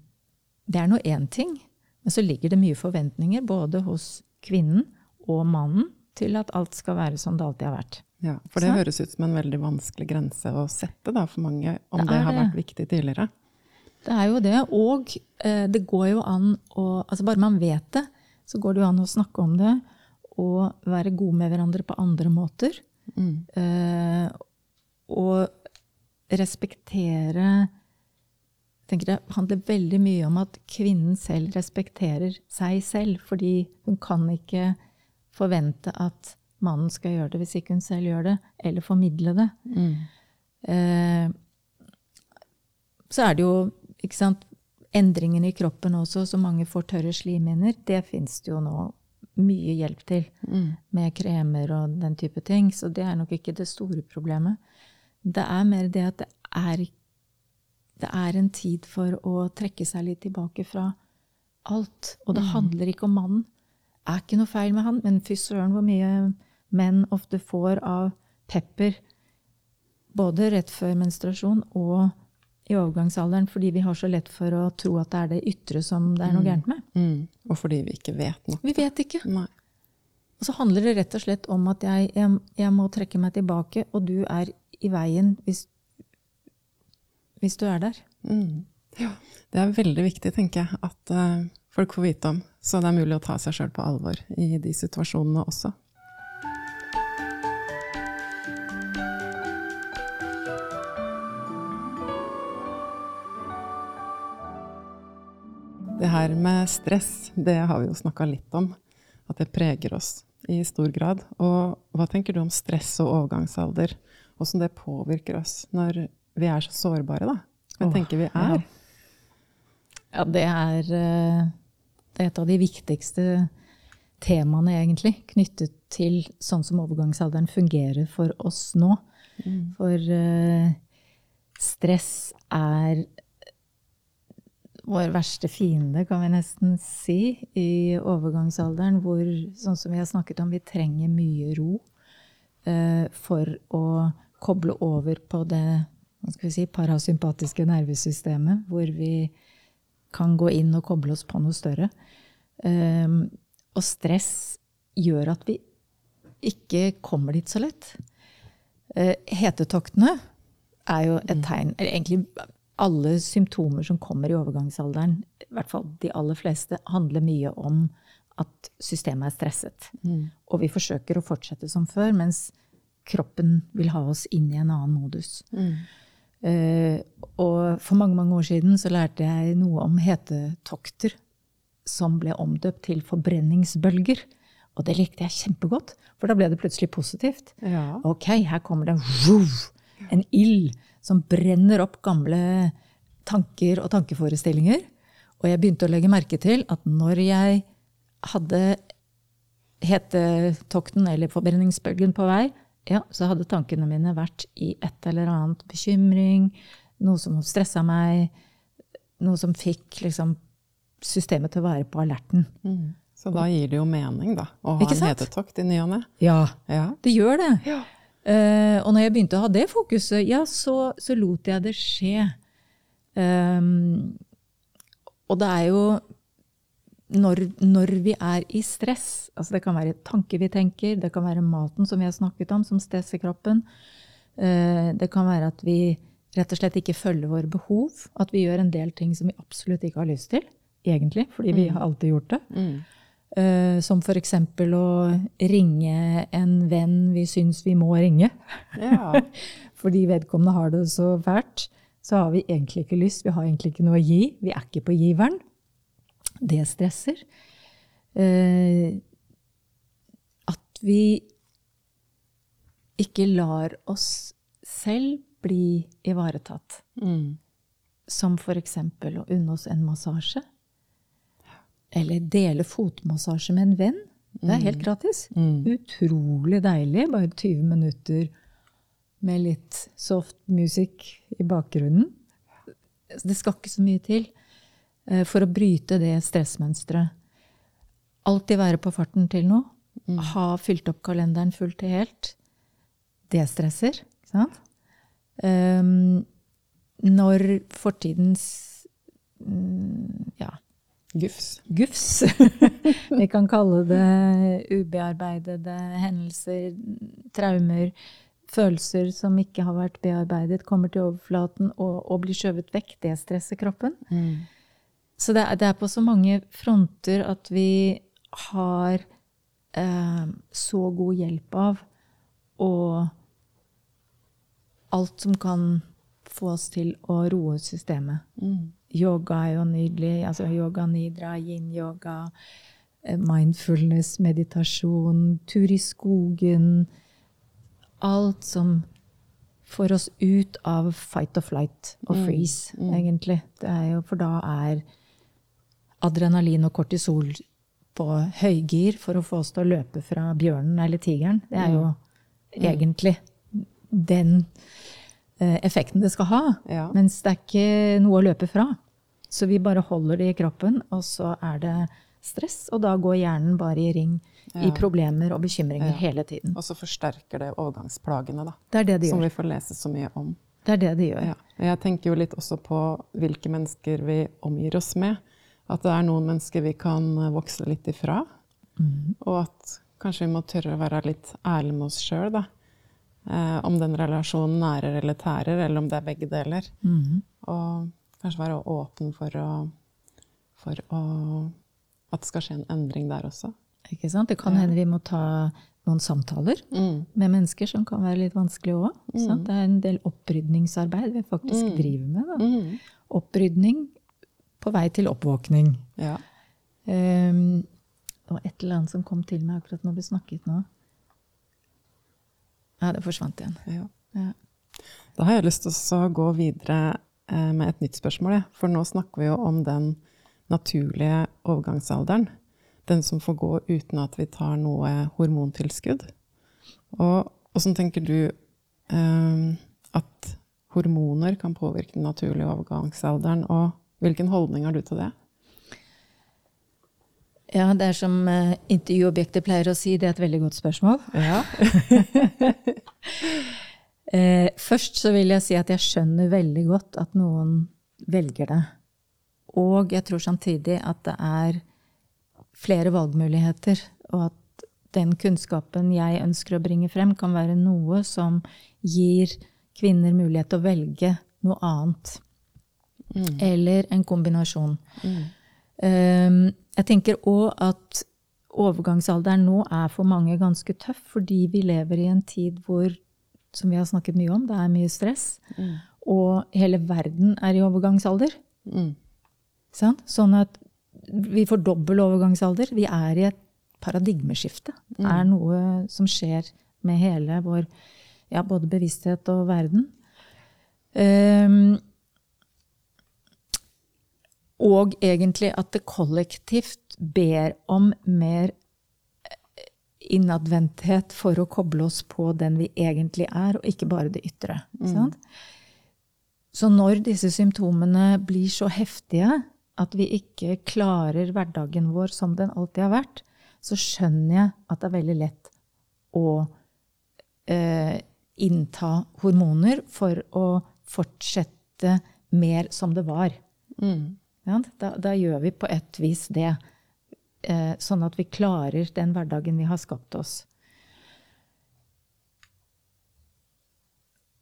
det er nå én ting, men så ligger det mye forventninger både hos kvinnen og mannen til at alt skal være som det alltid har vært. Ja, for det så. høres ut som en veldig vanskelig grense å sette da, for mange, om Det det, har det. vært viktig tidligere. Det er jo det. Og eh, det går jo an å altså Bare man vet det, så går det jo an å snakke om det og være gode med hverandre på andre måter. Mm. Eh, og respektere jeg tenker Det handler veldig mye om at kvinnen selv respekterer seg selv. Fordi hun kan ikke forvente at mannen skal gjøre det hvis ikke hun selv gjør det, eller formidle det. Mm. Eh, så er det jo ikke sant, endringene i kroppen også, så mange får tørre slimhinner. Det fins det jo nå mye hjelp til Mm. med kremer og den type ting. Så det er nok ikke det store problemet. Det er mer det at det er, det er en tid for å trekke seg litt tilbake fra alt. Og det handler ikke om mannen. Det er ikke noe feil med han, men fy søren hvor mye menn ofte får av pepper Både rett før menstruasjon og i overgangsalderen, fordi vi har så lett for å tro at det er det ytre som det er noe gærent med. Mm. Og fordi vi ikke vet nok. Vi vet ikke. Nei. Og så handler det rett og slett om at jeg, jeg, jeg må trekke meg tilbake, og du er i veien hvis, hvis du er der. Mm. Ja, det er veldig viktig, tenker jeg, at eh, folk får vite om. Så det er mulig å ta seg sjøl på alvor i de situasjonene også. Det her med stress, det har vi jo snakka litt om. At det preger oss i stor grad. Og hva tenker du om stress og overgangsalder? Åssen det påvirker oss når vi er så sårbare, da? Åh, tenker vi er? Ja, det er, eh, det er et av de viktigste temaene, egentlig, knyttet til sånn som overgangsalderen fungerer for oss nå. For uh, stress er vår verste fiende, kan vi nesten si, i overgangsalderen, hvor, sånn som vi har snakket om, vi trenger mye ro eh, for å koble over på det hva skal vi si, parasympatiske nervesystemet, hvor vi kan gå inn og koble oss på noe større. Eh, og stress gjør at vi ikke kommer dit så lett. Eh, hetetoktene er jo et tegn Eller egentlig alle symptomer som kommer i overgangsalderen, i hvert fall de aller fleste, handler mye om at systemet er stresset. Og vi forsøker å fortsette som før, mens kroppen vil ha oss inn i en annen modus. Eh, og for mange mange år siden så lærte jeg noe om hetetokter som ble omdøpt til forbrenningsbølger. Og det likte jeg kjempegodt, for da ble det plutselig positivt. Ja. Ok, her kommer det vuv, en ild som brenner opp gamle tanker og tankeforestillinger. Og jeg begynte å legge merke til at når jeg hadde hetetokten eller forbrenningsbølgen på vei, ja, så hadde tankene mine vært i et eller annet bekymring, noe som stressa meg, noe som fikk liksom, systemet til å være på alerten. Mm. Så da gir det jo mening, da, å ha en sant? hetetokt i ny og ne. Ja, Ja. det gjør det. Ja. Eh, og når jeg begynte å ha det fokuset, ja, så, så lot jeg det skje. Um, og det er jo når, når vi er i stress, altså det kan være tanker vi tenker, det kan være maten som vi har snakket om, som stresser kroppen, Uh, det kan være at vi rett og slett ikke følger våre behov, at vi gjør en del ting som vi absolutt ikke har lyst til, egentlig, fordi vi har alltid gjort det. Mm. Eh, som eksempel å ringe en venn vi syns vi må ringe. Ja. Fordi vedkommende har det så fælt. Så har vi egentlig ikke lyst, vi har egentlig ikke noe å gi. Vi er ikke på giveren. Det stresser. Uh, at vi ikke lar oss selv bli ivaretatt. Mm. Som eksempel å unne oss en massasje. Eller dele fotmassasje med en venn. Det er helt gratis. Mm. Utrolig deilig. Bare 20 minutter med litt soft music i bakgrunnen. Det skal ikke så mye til eh, for å bryte det stressmønsteret. Alltid være på farten til noe. Ha fylt opp kalenderen fullt og helt. Det stresser. Ikke sant? Um, når fortidens mm, ja, Gufs. gufs. Vi kan kalle det ubearbeidede hendelser, traumer, følelser som ikke har vært bearbeidet, kommer til overflaten og, og blir skjøvet vekk. Det stresser kroppen. Mm. Så det er, det er på så mange fronter at vi har eh, så god hjelp av og alt som kan få oss til å roe systemet. Mm. Yoga er jo nydelig. altså Yoga nidra, yin-yoga, eh, mindfulness, meditasjon, tur i skogen. Alt som får oss ut av fight or flight og freeze, egentlig. Det er jo, for da er adrenalin og kortisol på høygir for å få oss til å løpe fra bjørnen eller tigeren. Det er jo egentlig den effekten det skal ha. Ja. Mens det er ikke noe å løpe fra. Så vi bare holder det i kroppen, og så er det stress, og da går hjernen bare i ring i problemer og bekymringer Ja. hele tiden. Og så forsterker det overgangsplagene, da. Det er det de Som gjør. vi får lese så mye om. Det er det de gjør. Ja. Jeg tenker jo litt også på hvilke mennesker vi omgir oss med. At det er noen mennesker vi kan eh, vokse litt ifra. Og at kanskje vi må tørre å være litt ærlige med oss sjøl, da. Eh, om den relasjonen nærer eller tærer, eller om det er begge deler. Mhm. Og kanskje være åpen for å, for å At det skal skje en endring der også. Ikke sant? Det kan hende vi må ta noen samtaler Mm. med mennesker som kan være litt vanskelige òg. Det er en del opprydningsarbeid vi faktisk driver med. Da. Mm. Opprydning på vei til oppvåkning. Ja. Um, og et eller annet som kom til meg akkurat når du snakket nå. Ja, det forsvant igjen. ja. Ja. Da har jeg lyst til å gå videre eh, med et nytt spørsmål. jeg. For nå snakker vi jo om den naturlige overgangsalderen. Den som får gå uten at vi tar noe hormontilskudd. Og åssen tenker du eh, at hormoner kan påvirke den naturlige overgangsalderen, og hvilken holdning har du til det? Ja, det er som uh, intervjuobjektet pleier å si, det er et veldig godt spørsmål. Ja. Eh, først så vil jeg si at jeg skjønner veldig godt at noen velger det. Og jeg tror samtidig at det er flere valgmuligheter, og at den kunnskapen jeg ønsker å bringe frem, kan være noe som gir kvinner mulighet til å velge noe annet. Eller en kombinasjon. Um, jeg tenker òg at overgangsalderen nå er for mange ganske tøff, fordi vi lever i en tid hvor, som vi har snakket mye om, det er mye stress. Og hele verden er i overgangsalder. Mm. Sånn at vi får dobbel overgangsalder. Vi er i et paradigmeskifte. Det er noe som skjer med hele vår ja, både bevissthet og verden. Ehm, og egentlig at det kollektivt ber om mer eh, innadvendthet for å koble oss på den vi egentlig er, og ikke bare det ytre. Mm. Så når disse symptomene blir så heftige at vi ikke klarer hverdagen vår som den alltid har vært, så skjønner jeg at det er veldig lett å eh, innta hormoner for å fortsette mer som det var. Mm. Ja, da, da gjør vi på et vis det, eh, sånn at vi klarer den hverdagen vi har skapt oss.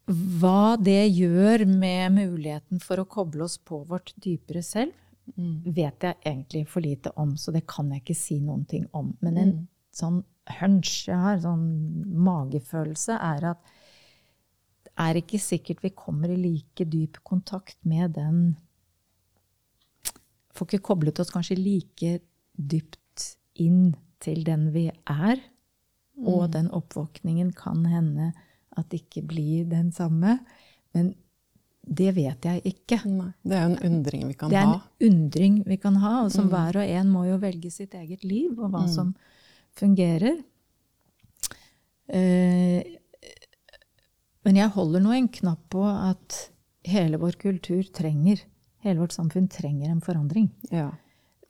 Hva det gjør med muligheten for å koble oss på vårt dypere selv, vet jeg egentlig for lite om, så det kan jeg ikke si noen ting om. Men en sånn hunch jeg har, sånn magefølelse, er at det er ikke sikkert vi kommer i like dyp kontakt med den Får ikke koblet oss kanskje like dypt inn til den vi er. Og den oppvåkningen kan hende at det ikke blir den samme. Men det vet jeg ikke. Nei. Det er en undring vi kan ha. Det er en ha. undring vi kan ha, og som hver og en må jo velge sitt eget liv og hva som fungerer. Eh, men jeg holder nå en knapp på at hele vår kultur trenger, hele vårt samfunn trenger en forandring. Ja.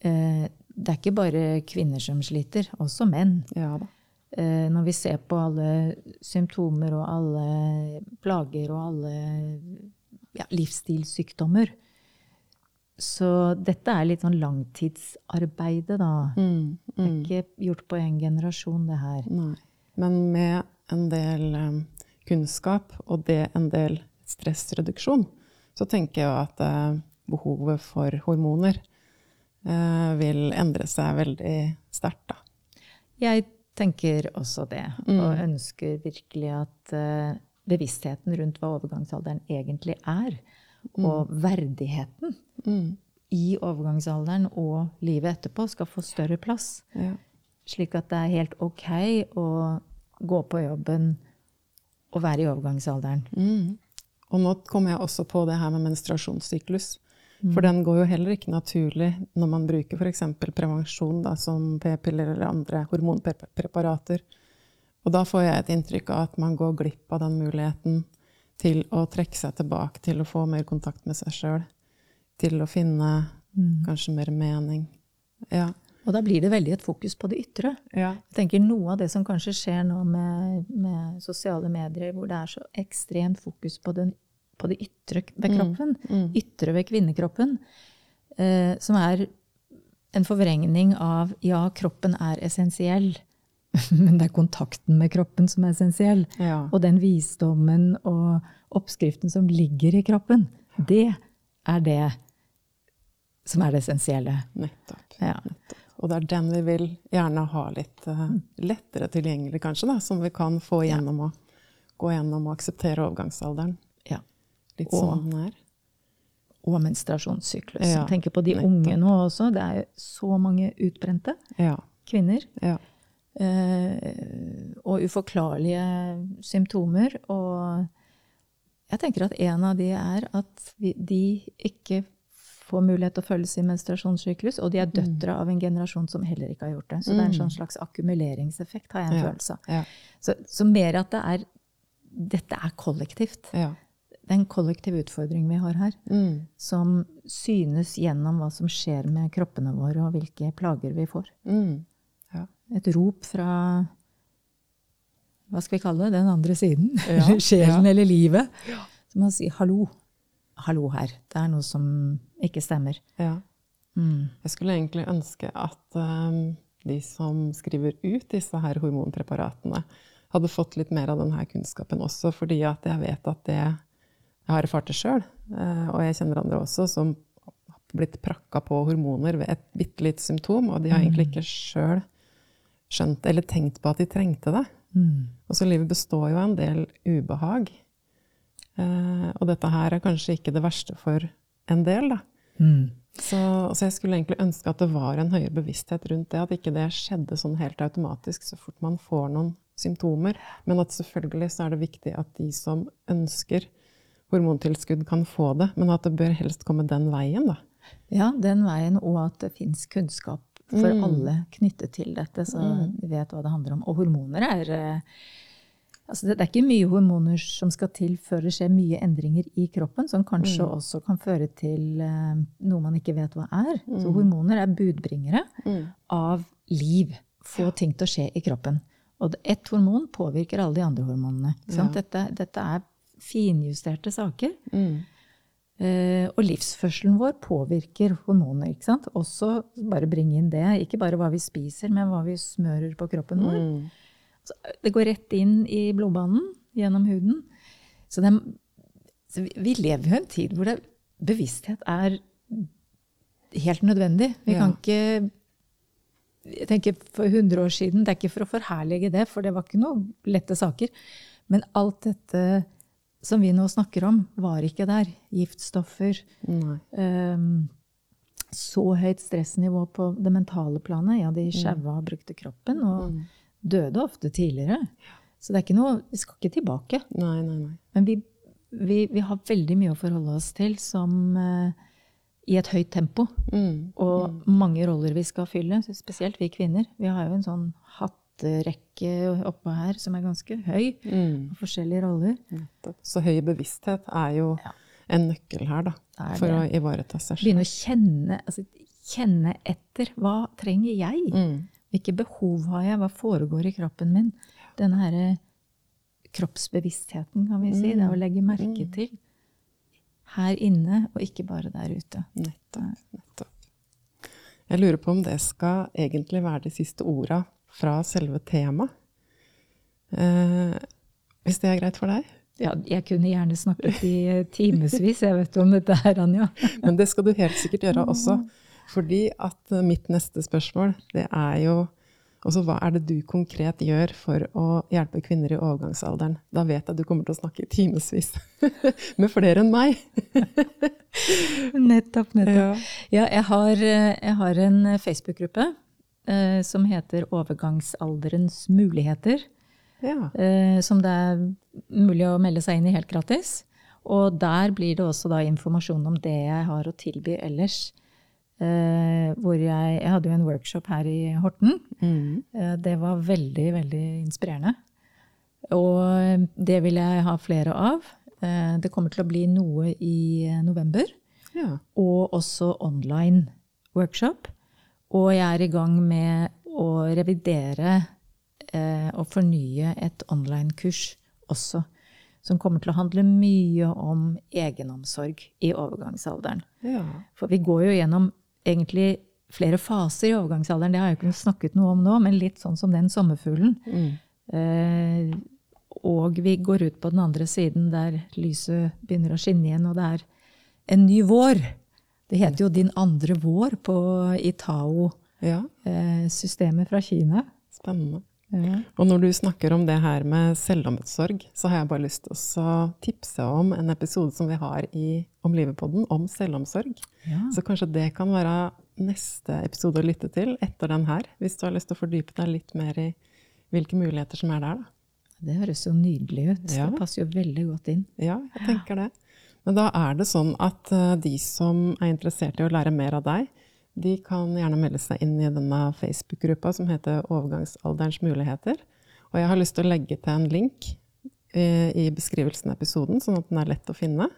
Eh, det er ikke bare kvinner som sliter, også menn. ja da. Eh, når vi ser på alle symptomer og alle plager og alle ja, livsstilssykdommer. Så dette er litt sånn langtidsarbeidet, da. Mm. Det er ikke gjort på en generasjon, det her. Nei. Men med en del um, kunnskap og det en del stressreduksjon, så tenker jeg at eh, behovet for hormoner eh, vil endre seg veldig sterkt, da. Jeg tenker også det, og ønsker virkelig at eh, bevisstheten rundt hva overgangsalderen egentlig er, og verdigheten i overgangsalderen og livet etterpå skal få større plass. Ja. Slik at det er helt ok å gå på jobben og være i overgangsalderen. Mm. Og nå kommer jeg også på det her med menstruasjonssyklus. For den går jo heller ikke naturlig når man bruker f.eks. prevensjon, da, som p-piller eller andre hormonpreparater. Og da får jeg et inntrykk av at man går glipp av den muligheten til å trekke seg tilbake, til å få mer kontakt med seg sjøl. Til å finne kanskje mer mening. Ja. Og da blir det veldig et fokus på det ytre. Ja. Jeg tenker Noe av det som kanskje skjer nå med, med sosiale medier, hvor det er så ekstremt fokus på, den, på det ytre ved kroppen, ytre ved kvinnekroppen, eh, som er en forvrengning av ja, kroppen er essensiell, men det er kontakten med kroppen som er essensiell. Ja. Og den visdommen og oppskriften som ligger i kroppen, det er det som er det essensielle. Nettopp. Ja. Og det er den vi vil gjerne ha litt uh, lettere tilgjengelig, kanskje, da, som vi kan få gjennom å gå gjennom og akseptere overgangsalderen. Litt Og- sånn den er. Og menstruasjonssyklus. Ja, tenker på de unge nå også. Det er jo så mange utbrente Ja. kvinner. ja. Eh, og uforklarlige symptomer. Og jeg tenker at en av de er at vi, de ikke får mulighet til å følge sin menstruasjonssyklus, og de er døtre av en generasjon som heller ikke har gjort det. Så det er en sånn slags akkumuleringseffekt, har jeg en Ja. følelse av. Ja. Så, så mer at det er Dette er kollektivt. ja. Det er en kollektiv utfordring vi har her, Mm. som synes gjennom hva som skjer med kroppene våre, og hvilke plager vi får. Mm. ja. Et rop fra hva skal vi kalle det, den andre siden. Ja, Sjelen ja. eller livet. Som å si 'hallo'. Hallo her. Det er noe som ikke stemmer. ja. Mm. Jeg skulle egentlig ønske at um, de som skriver ut disse her hormonpreparatene, hadde fått litt mer av denne kunnskapen også, fordi at jeg vet at det Jeg har erfart det sjøl, og jeg kjenner andre også som har blitt prakka på hormoner ved et bitte lite symptom, og de har egentlig ikke sjøl skjønt eller tenkt på at de trengte det. Mm. Og så livet består jo av en del ubehag. Eh, og dette her er kanskje ikke det verste for en del, da. Mm. Så, så jeg skulle egentlig ønske at det var en høyere bevissthet rundt det, at ikke det skjedde sånn helt automatisk så fort man får noen symptomer. Men at selvfølgelig så er det viktig at de som ønsker hormontilskudd, kan få det. Men at det bør helst komme den veien, da. Ja, den veien, og at det fins kunnskap for Mm. alle knyttet til dette, så vi vet hva det handler om. Og hormoner er eh, altså det, er ikke mye hormoner som skal til før det skjer mye endringer i kroppen, som kanskje også kan føre til eh, noe man ikke vet hva er. Så hormoner er budbringere av liv. Få ting til å skje i kroppen. Og ett hormon påvirker alle de andre hormonene. sant? Dette, dette er finjusterte saker. Eh, og livsførselen vår påvirker hormoner. ikke sant? Også bare bring inn det. Ikke bare hva vi spiser, men hva vi smører på kroppen vår. Mm. Så det går rett inn i blodbanen gjennom huden. Så, det, så vi, vi lever jo i en tid hvor det, bevissthet er helt nødvendig. Vi Ja. kan ikke jeg tenker For 100 år siden, det er ikke for å forherlige det, for det var ikke noe lette saker. Men alt dette som vi nå snakker om, var ikke der. Giftstoffer. Ehm, så høyt stressnivå på det mentale planet. Ja, de sjaua og brukte kroppen, og døde ofte tidligere. Så det er ikke noe Vi skal ikke tilbake. Nei, nei, nei. Men vi, vi, vi har veldig mye å forholde oss til som uh, i et høyt tempo. Mm. Og mange roller vi skal fylle, spesielt vi kvinner. Vi har jo en sånn hatterekke oppå her som er ganske høy. Mm. og Forskjellige roller. Nettopp. Så høy bevissthet er jo en nøkkel her, da. For det. å ivareta seg selv. Begynne å kjenne, altså, kjenne etter. Hva trenger jeg? Mm. Hvilke behov har jeg? Hva foregår i kroppen min? Denne herre kroppsbevisstheten, kan vi si. Det er å legge merke til. Her inne, og ikke bare der ute. Nettopp. nettopp. Jeg lurer på om det skal egentlig være de siste orda fra selve temaet. Eh, hvis det er greit for deg? Ja, jeg kunne gjerne snakket i timevis, jeg vet om dette her, Anja. Men det skal du helt sikkert gjøre også. Fordi at eh, mitt neste spørsmål, det er jo også hva er det du konkret gjør for å hjelpe kvinner i overgangsalderen? Da vet jeg at du kommer til å snakke i timevis med flere enn meg. Nettopp, nettopp. Ja. Ja, jeg har, eh, jeg har en Facebook-gruppe eh, som heter Overgangsalderens muligheter. Ja. eh, som det er mulig å melde seg inn i helt gratis. Og der blir det også da informasjon om det jeg har å tilby ellers. Eh, hvor jeg, jeg hadde jo en workshop her i Horten. Mm. Eh, det var veldig, veldig inspirerende. Og eh, det vil jeg ha flere av. Eh, det kommer til å bli noe i eh, november. ja. Og også online workshop. Og jeg er i gang med å revidere eh, og fornye et online-kurs også. Som kommer til å handle mye om egenomsorg i overgangsalderen. Ja. For vi går jo gjennom egentlig flere faser i overgangsalderen. Det har jeg ikke snakket noe om nå, men litt sånn som den sommerfuglen. Mm. Eh, og vi går ut på den andre siden der lyset begynner å skinne igjen, og det er en ny vår. Det heter jo 'Din andre vår' på Itao-systemet ja, fra Kina. spennende. Ja. Og når du snakker om det her med selvomsorg, så har jeg bare lyst til å tipse om en episode som vi har i Om livet-podden om selvomsorg. Ja. Så kanskje det kan være neste episode å lytte til etter den her, hvis du har lyst til å fordype deg litt mer i hvilke muligheter som er der. Da. Det høres jo nydelig ut. Ja. Det passer jo veldig godt inn. Ja, jeg tenker det. Men da er det sånn at eh, de som er interessert i å lære mer av deg, de kan gjerne melde seg inn i denne Facebook-gruppa som heter Overgangsalderens muligheter. Og jeg har lyst til å legge til en link eh, i beskrivelsen av episoden, sånn at den er lett å finne.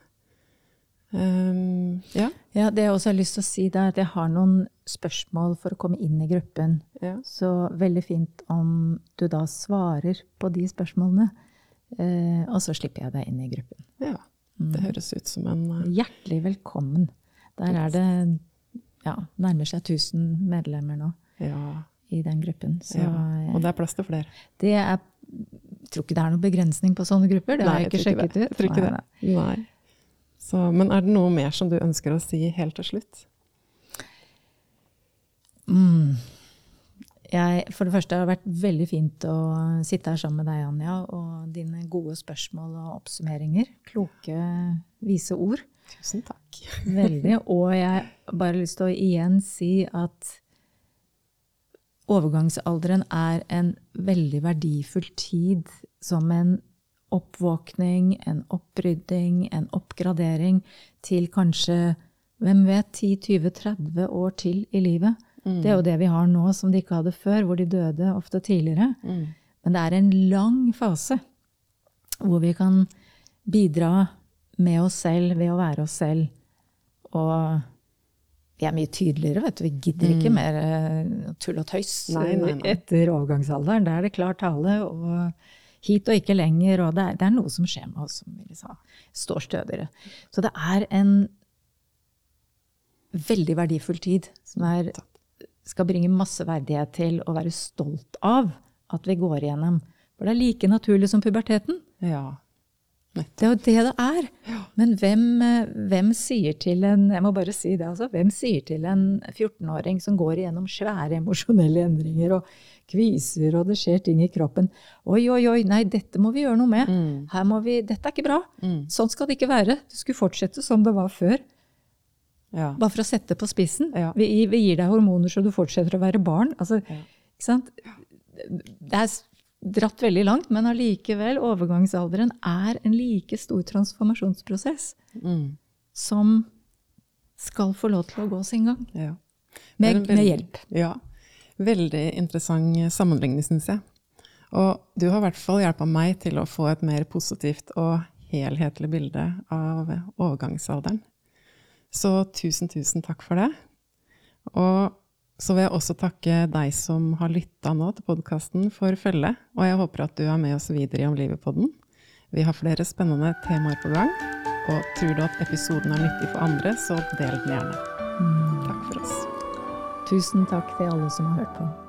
Um, ja. Ja, det jeg også har lyst til å si, det er at jeg har noen spørsmål for å komme inn i gruppen. ja. Så veldig fint om du da svarer på de spørsmålene. Eh, og så slipper jeg deg inn i gruppen. ja. Det høres ut som en uh... Hjertelig velkommen. Der er det ja, nærmer seg 1000 medlemmer nå Ja. i den gruppen. Så ja. Og det er plass til flere. det er Jeg tror ikke det er noen begrensning på sånne grupper. Det har jeg ikke sjekket ut. Jeg tror ikke det. Nei. Så, men er det noe mer som du ønsker å si helt til slutt? Mm. Jeg, for det første har det vært veldig fint å sitte her sammen med deg, Anja, og dine gode spørsmål og oppsummeringer. Kloke, vise ord. Tusen takk. Veldig. Og jeg har bare lyst til å igjen si at overgangsalderen er en veldig verdifull tid som en oppvåkning, en opprydding, en oppgradering til kanskje, hvem vet, 10-20-30 år til i livet. Det er jo det vi har nå som de ikke hadde før, hvor de døde ofte tidligere. Mm. Men det er en lang fase hvor vi kan bidra med oss selv ved å være oss selv. Og vi er mye tydeligere, vet du. Vi gidder ikke mer eh, tull og tøys Mm. Nei, nei, nei. etter overgangsalderen. Da er det klar tale. og hit og ikke lenger. Og det er, det er noe som skjer med oss som vi liksom står stødigere. Så det er en veldig verdifull tid som er, skal bringe masse verdighet til å være stolt av at vi går igjennom. For det er like naturlig som puberteten. Ja. Det er jo det det er. Men hvem, eh, hvem sier til en jeg må bare si det altså, hvem sier til en 14-åring som går igjennom svære emosjonelle endringer og kviser, og det skjer ting i kroppen Oi, oi, oi, nei, dette må vi gjøre noe med. Mm. Her må vi, dette er ikke bra. Mm. Sånn skal det ikke være. Det skulle fortsette som det var før. Ja. Bare for å sette på spissen. Ja. Vi, vi gir deg hormoner så du fortsetter å være barn. Altså? Det er dratt veldig langt, men allikevel, overgangsalderen er en like stor transformasjonsprosess Mm. som skal få lov til å gå sin gang. ja. Med, veldig, med hjelp. Ja. Veldig interessant sammenligning, syns jeg. Og du har i hvert fall hjelpa meg til å få et mer positivt og helhetlig bilde av overgangsalderen. Så tusen, tusen takk for det. Og så vil jeg også takke deg som har lytta nå til podkasten for følget. Og jeg håper at du er med oss videre i Om livet-podden. Vi har flere spennende temaer på gang. Og tror du at episoden er nyttig for andre, så del den gjerne. Takk for oss. Tusen takk til alle som har hørt på.